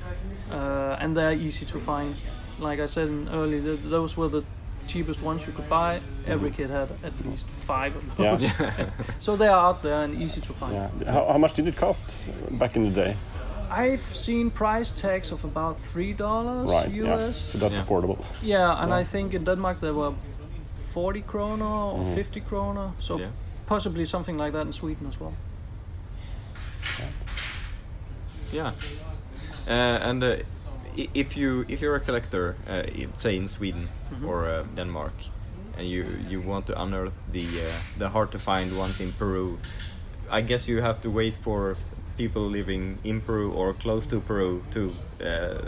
uh, and they're easy to find. Like I said earlier, th- those were the cheapest ones you could buy. Every kid had at least five of Yeah. those, so they are out there and easy to find. Yeah. How, how much did it cost back in the day? I've seen price tags of about three dollars Right. US. Yeah. So that's Yeah. affordable. Yeah, and Yeah. I think in Denmark there were 40 kroner or Mhm. 50 kroner, so Yeah. possibly something like that in Sweden as well. Yeah. Uh, and uh, if you if you're a collector, uh, say in Sweden Mm-hmm. or uh, Denmark, and you you want to unearth the uh, the hard to find ones in Peru, I guess you have to wait for people living in Peru or close to Peru to uh,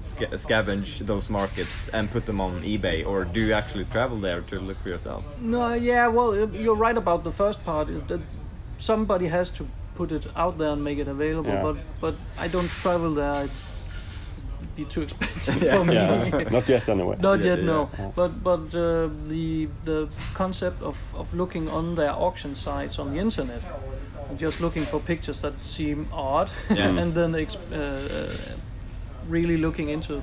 sca- scavenge those markets and put them on eBay, or do you actually travel there to look for yourself? No, yeah, well, uh, you're right about the first part. uh, That somebody has to put it out there and make it available. Yeah. But but I don't travel there. It'd be too expensive for me. Yeah. Not yet anyway. Not Yeah, yet, yeah, no. yeah. But but uh, the the concept of, of looking on their auction sites on the internet, and just looking for pictures that seem odd, Yeah. and then exp- uh, uh, really looking into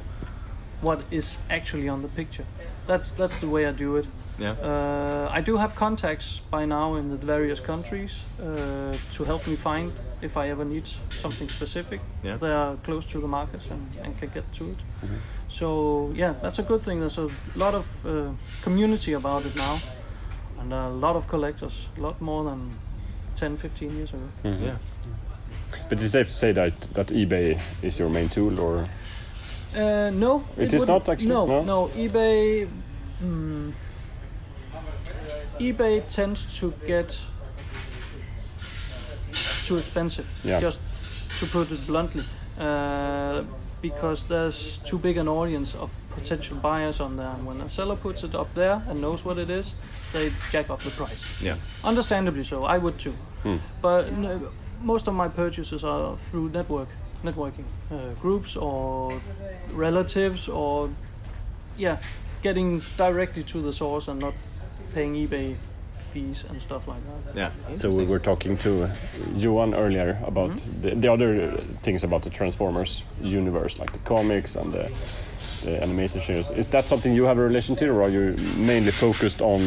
what is actually on the picture. That's that's the way I do it. Yeah. Uh, I do have contacts by now in the various countries uh, to help me find if I ever need something specific. Yeah. They are close to the markets and, and can get to it. So yeah, that's a good thing. There's a lot of uh, community about it now, and a lot of collectors, a lot more than 10, 15 years ago. Mhm. Yeah. But it's safe to say that that eBay is your main tool, or Uh, no, It is wouldn't- actually? No, No? no. eBay. Hmm, eBay tends to get too expensive. Yeah. Just to put it bluntly, uh, because there's too big an audience of potential buyers on there. And when a seller puts it up there and knows what it is, they jack up the price. Yeah. Understandably so. I would too. Hmm. But no, most of my purchases are through network, networking uh, groups or relatives or yeah, getting directly to the source and not paying eBay fees and stuff like that. Yeah. so we were talking to Johan earlier about the, the other things about the Transformers universe, like the comics and the, the animated series. Is that something you have a relation to, or are you mainly focused on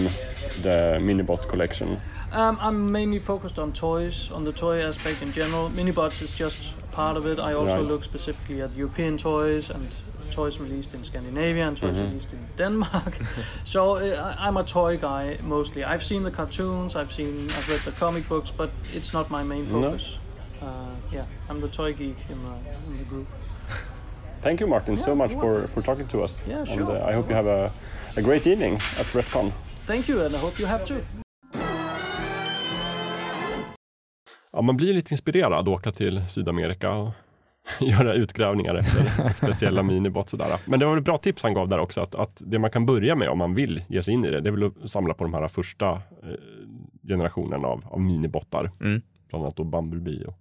the Minibot collection? Um, I'm mainly focused on toys, on the toy aspect in general. Minibots is just part of it. I also Right. look specifically at European toys and toys released in Scandinavia and toys Mhm. released in Denmark. so uh, I- I'm a toy guy mostly. I've seen the cartoons, I've seen, I've read the comic books, but it's not my main No. focus. Uh, yeah, I'm the toy geek in the, in the group. Thank you, Martin, so much for, for talking to us. Yeah, And sure. uh, I hope you have a, a great evening at Retcon. Thank you, and I hope you have too. Ja, man blir lite inspirerad att åka till Sydamerika och göra utgrävningar efter speciella minibots. Sådär. Men det var ett bra tips han gav där också, att, att det man kan börja med om man vill ge sig in i det, det är väl att samla på de här första eh, generationen av, av minibottar. Mm. Bland annat då Bumblebee och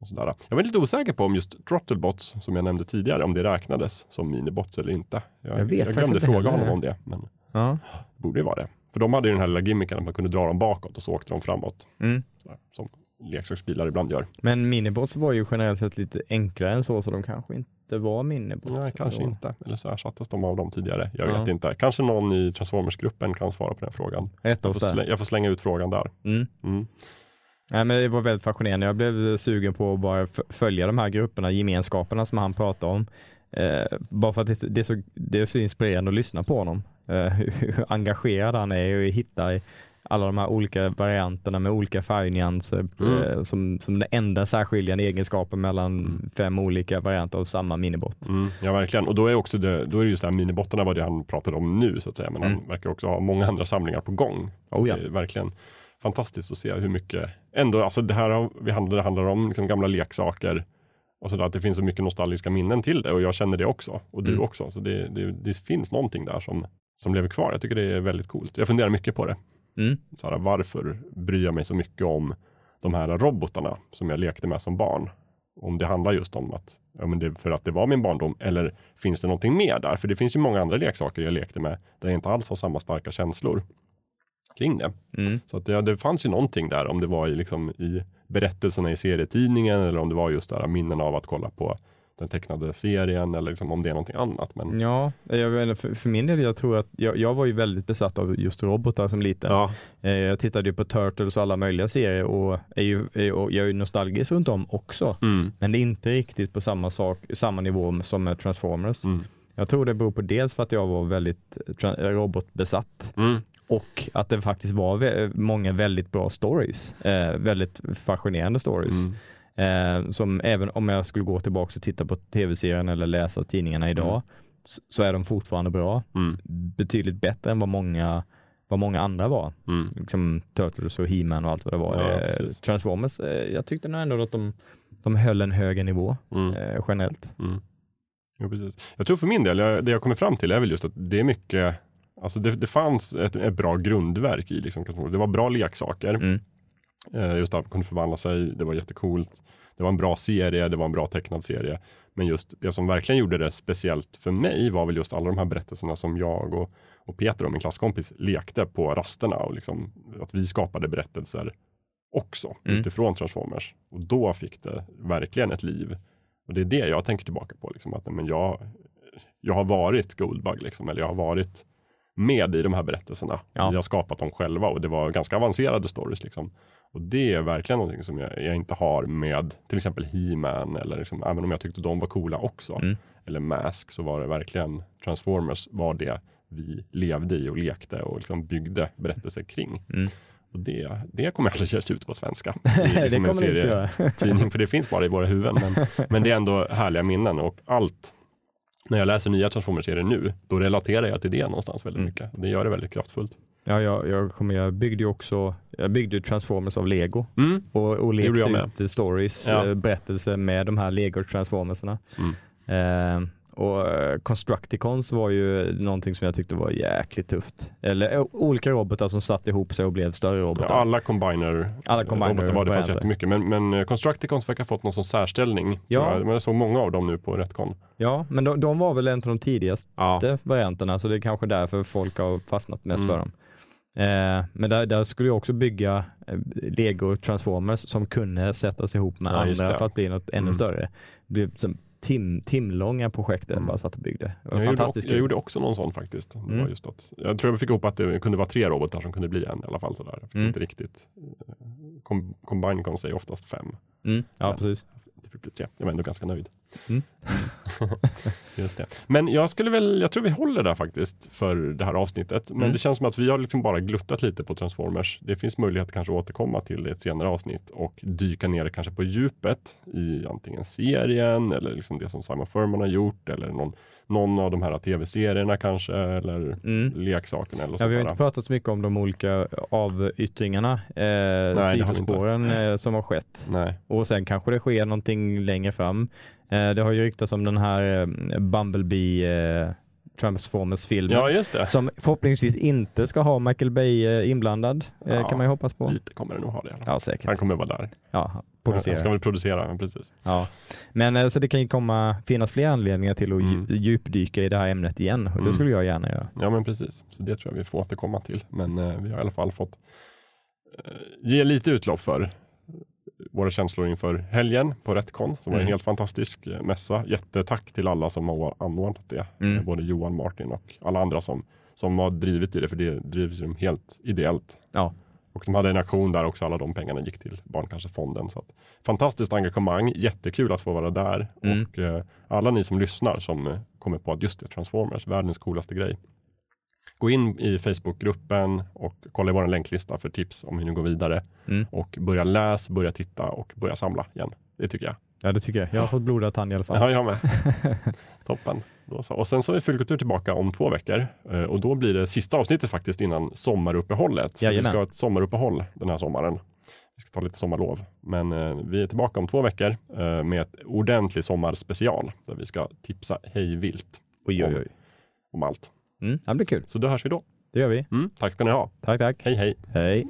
Och sådär. Jag var lite osäker på om just Throttlebots, som jag nämnde tidigare, om det räknades som minibots eller inte. Jag, Jag vet jag glömde inte fråga heller. honom om det, men Ja. det borde ju vara det. För de hade ju den här lilla gimmicken att man kunde dra dem bakåt och så åkte de framåt. Mm. Sådär, som leksaksbilar ibland gör. Men minibots var ju generellt sett lite enklare än så, så de kanske inte var minibots. Nej, kanske ändå. inte. Eller så ersattes de av dem tidigare. Jag Ja. vet inte. Kanske någon i Transformers-gruppen kan svara på den frågan. Jag får, slä, jag får slänga ut frågan där. Mm. Mm. Nej, men det var väldigt fascinerande. Jag blev sugen på att bara följa de här grupperna, gemenskaperna som han pratade om. Eh, bara för att det, är så- det, är så, det är så inspirerande att lyssna på honom. Eh, hur, engagerad han är och hitta i alla de här olika varianterna med olika färgnyanser Mm. eh, som, som den enda särskiljande egenskapen mellan Mm. fem olika varianter av samma minibot. Mm, ja, verkligen. Och då är också det, då är det just det här minibottarna var det han pratade om nu så att säga. Men han Mm. verkar också ha många andra samlingar på gång. Så Oh ja. Det är verkligen fantastiskt att se hur mycket, ändå, alltså det här vi handlar, det handlar om liksom gamla leksaker och sådär, att det finns så mycket nostalgiska minnen till det och jag känner det också och du Mm. också. Så det, det, det finns någonting där som, som lever kvar. Jag tycker det är väldigt coolt. Jag funderar mycket på det. Mm. Så här, varför bryr jag mig så mycket om de här robotarna som jag lekte med som barn? Om det handlar just om att ja, men det för att det var min barndom eller finns det någonting mer där? För det finns ju många andra leksaker jag lekte med där jag inte alls har samma starka känslor kring det. Mm. Så att det, det fanns ju någonting där om det var i, liksom, i berättelserna i serietidningen eller om det var just där minnen av att kolla på den tecknade serien eller liksom om det är någonting annat. Men, Ja, jag, för, för min del, jag tror att jag, jag var ju väldigt besatt av just robotar som liten. ja. Eh, Jag tittade ju på Turtles och alla möjliga serier och, är ju, och jag är ju nostalgisk runt om också. Mm. Men det är inte riktigt på samma, sak, samma nivå som med Transformers. Mm. Jag tror det beror på dels för att jag var väldigt robotbesatt Mm. och att det faktiskt var många väldigt bra stories. Eh, väldigt fascinerande stories. Mm. Eh, som även om jag skulle gå tillbaka och titta på tv-serien eller läsa tidningarna idag Mm. så, så är de fortfarande bra. Mm. Betydligt bättre än vad många, vad många andra var. Mm. Liksom Turtles och He-Man och allt vad det var. Ja, Eh. Transformers, eh, jag tyckte nog ändå att de, de höll en högre nivå Mm. eh, generellt. Mm. Ja, precis. Jag tror för min del, jag, det jag kommer fram till är väl just att det är mycket, alltså det, det fanns ett, ett bra grundverk i liksom, det var bra leksaker. Mm. Eh, just att man kunde förvandla sig, det var jättecoolt. Det var en bra serie, det var en bra tecknad serie. Men just det som verkligen gjorde det speciellt för mig var väl just alla de här berättelserna som jag och, och Peter och min klasskompis lekte på rasterna och liksom att vi skapade berättelser också Mm. utifrån Transformers. Och då fick det verkligen ett liv. Och det är det jag tänker tillbaka på. Liksom, att, men jag, jag har varit Goldbug, liksom, eller jag har varit med i de här berättelserna. Ja. Vi har skapat dem själva och det var ganska avancerade stories. Liksom. Och det är verkligen någonting som jag, jag inte har med till exempel He-Man eller liksom, även om jag tyckte de var coola också. Mm. Eller Mask så var det verkligen Transformers var det vi levde i och lekte och liksom byggde berättelser kring. Mm. Och det, det kommer aldrig ges ut på svenska. det liksom en kommer det inte göra. tidning, för det finns bara i våra huvuden. Men, men det är ändå härliga minnen och allt. När jag läser nya Transformers-serier nu, då relaterar jag till det någonstans väldigt Mm. mycket. Det gör det väldigt kraftfullt. Ja, jag, jag, kommer, jag byggde ju också jag byggde Transformers av Lego Mm. och, och lekte ut stories, Ja. eh, berättelser med de här Lego Transformersarna. Mm. Eh, och eh, Constructicons var ju någonting som jag tyckte var jäkligt tufft. Eller eh, olika robotar som satt ihop sig och blev större robotar. Ja, alla combiner, Alla combiner robotar var det fanns jättemycket. Men, men eh, Constructicons verkar ha fått någon sån särställning. Ja. Ja. Jag såg många av dem nu på Retcon. Ja, men de, de var väl en av de tidigaste Ja. varianterna så det är kanske därför folk har fastnat mest Mm. för dem. Eh, men där, där skulle jag också bygga Lego Transformers som kunde sättas ihop med Ja, andra för att bli något ännu Mm. större. Det blev tim, timlånga projekt jag Mm. bara satt och byggde. Jag gjorde, fantastiskt också, jag gjorde också någon sån faktiskt. Mm. just att, jag tror jag fick ihop att det kunde vara tre robotar som kunde bli en i alla fall. Sådär. Jag fick Mm. inte riktigt. eh, Com, combine kan säga oftast fem. Mm, ja, Ja. precis. Det fick bli tre. Jag var ändå ganska nöjd. Mm. Just det. Men jag skulle väl, jag tror vi håller där faktiskt för det här avsnittet. Men Mm. det känns som att vi har liksom bara gluttat lite på Transformers. Det finns möjlighet kanske att återkomma till ett senare avsnitt och dyka ner kanske på djupet i antingen serien eller liksom det som Simon Furman har gjort eller någon, någon av de här tv-serierna kanske eller Mm. leksakerna eller Ja, vi har inte pratat så mycket om de olika avyttringarna, eh, vi sidospåren eh, som har skett. Nej. Och sen kanske det sker någonting längre fram. Eh, det har ju ryktats om den här eh, Bumblebee eh, Transformers-filmen. Ja. Som förhoppningsvis inte ska ha Michael Bay eh, inblandad, eh, Ja. kan man ju hoppas på. Lite kommer det nog ha det. Ja, säkert. Han kommer vara där. Ja, producera. Han ska väl producera, men precis. Ja. Men eh, så det kan ju komma, finnas fler anledningar till att Mm. dju- djupdyka i det här ämnet igen och det Mm. skulle jag gärna göra. Ja men precis, så det tror jag vi får återkomma till. Men eh, vi har i alla fall fått eh, ge lite utlopp för våra känslor inför helgen på Retcon som var en Mm. helt fantastisk eh, mässa. Jättetack till alla som har anordnat det. Mm. Eh, Både Johan, Martin och alla andra som, som har drivit i det, för det drivs ju helt ideellt. Ja. Och de hade en aktion där också, alla de pengarna gick till Barncancerfonden. Så att, fantastiskt engagemang, jättekul att få vara där. Mm. Och eh, alla ni som lyssnar som eh, kommer på att just det, Transformers, världens coolaste grej. Gå in i Facebookgruppen och kolla i vår länklista för tips om hur ni går vidare. Mm. Och börja läsa, börja titta och börja samla igen. Det tycker jag. Ja det tycker jag. Jag har fått blodad tand i alla fall. Ja, jag med. Toppen. Då så. Och sen så är Fullkultur tillbaka om två veckor. Eh, Och då blir det sista avsnittet faktiskt innan sommaruppehållet. Vi ska ha ett sommaruppehåll den här sommaren. Vi ska ta lite sommarlov. Men eh, vi är tillbaka om två veckor eh, med ett ordentligt sommarspecial. Där vi ska tipsa hej vilt Oj, oj, oj. om allt. Mm, det blir kul. Så då hörs vi då. Det gör vi. Mm, tack ska ni ha. Tack, tack. Hej hej. Hej.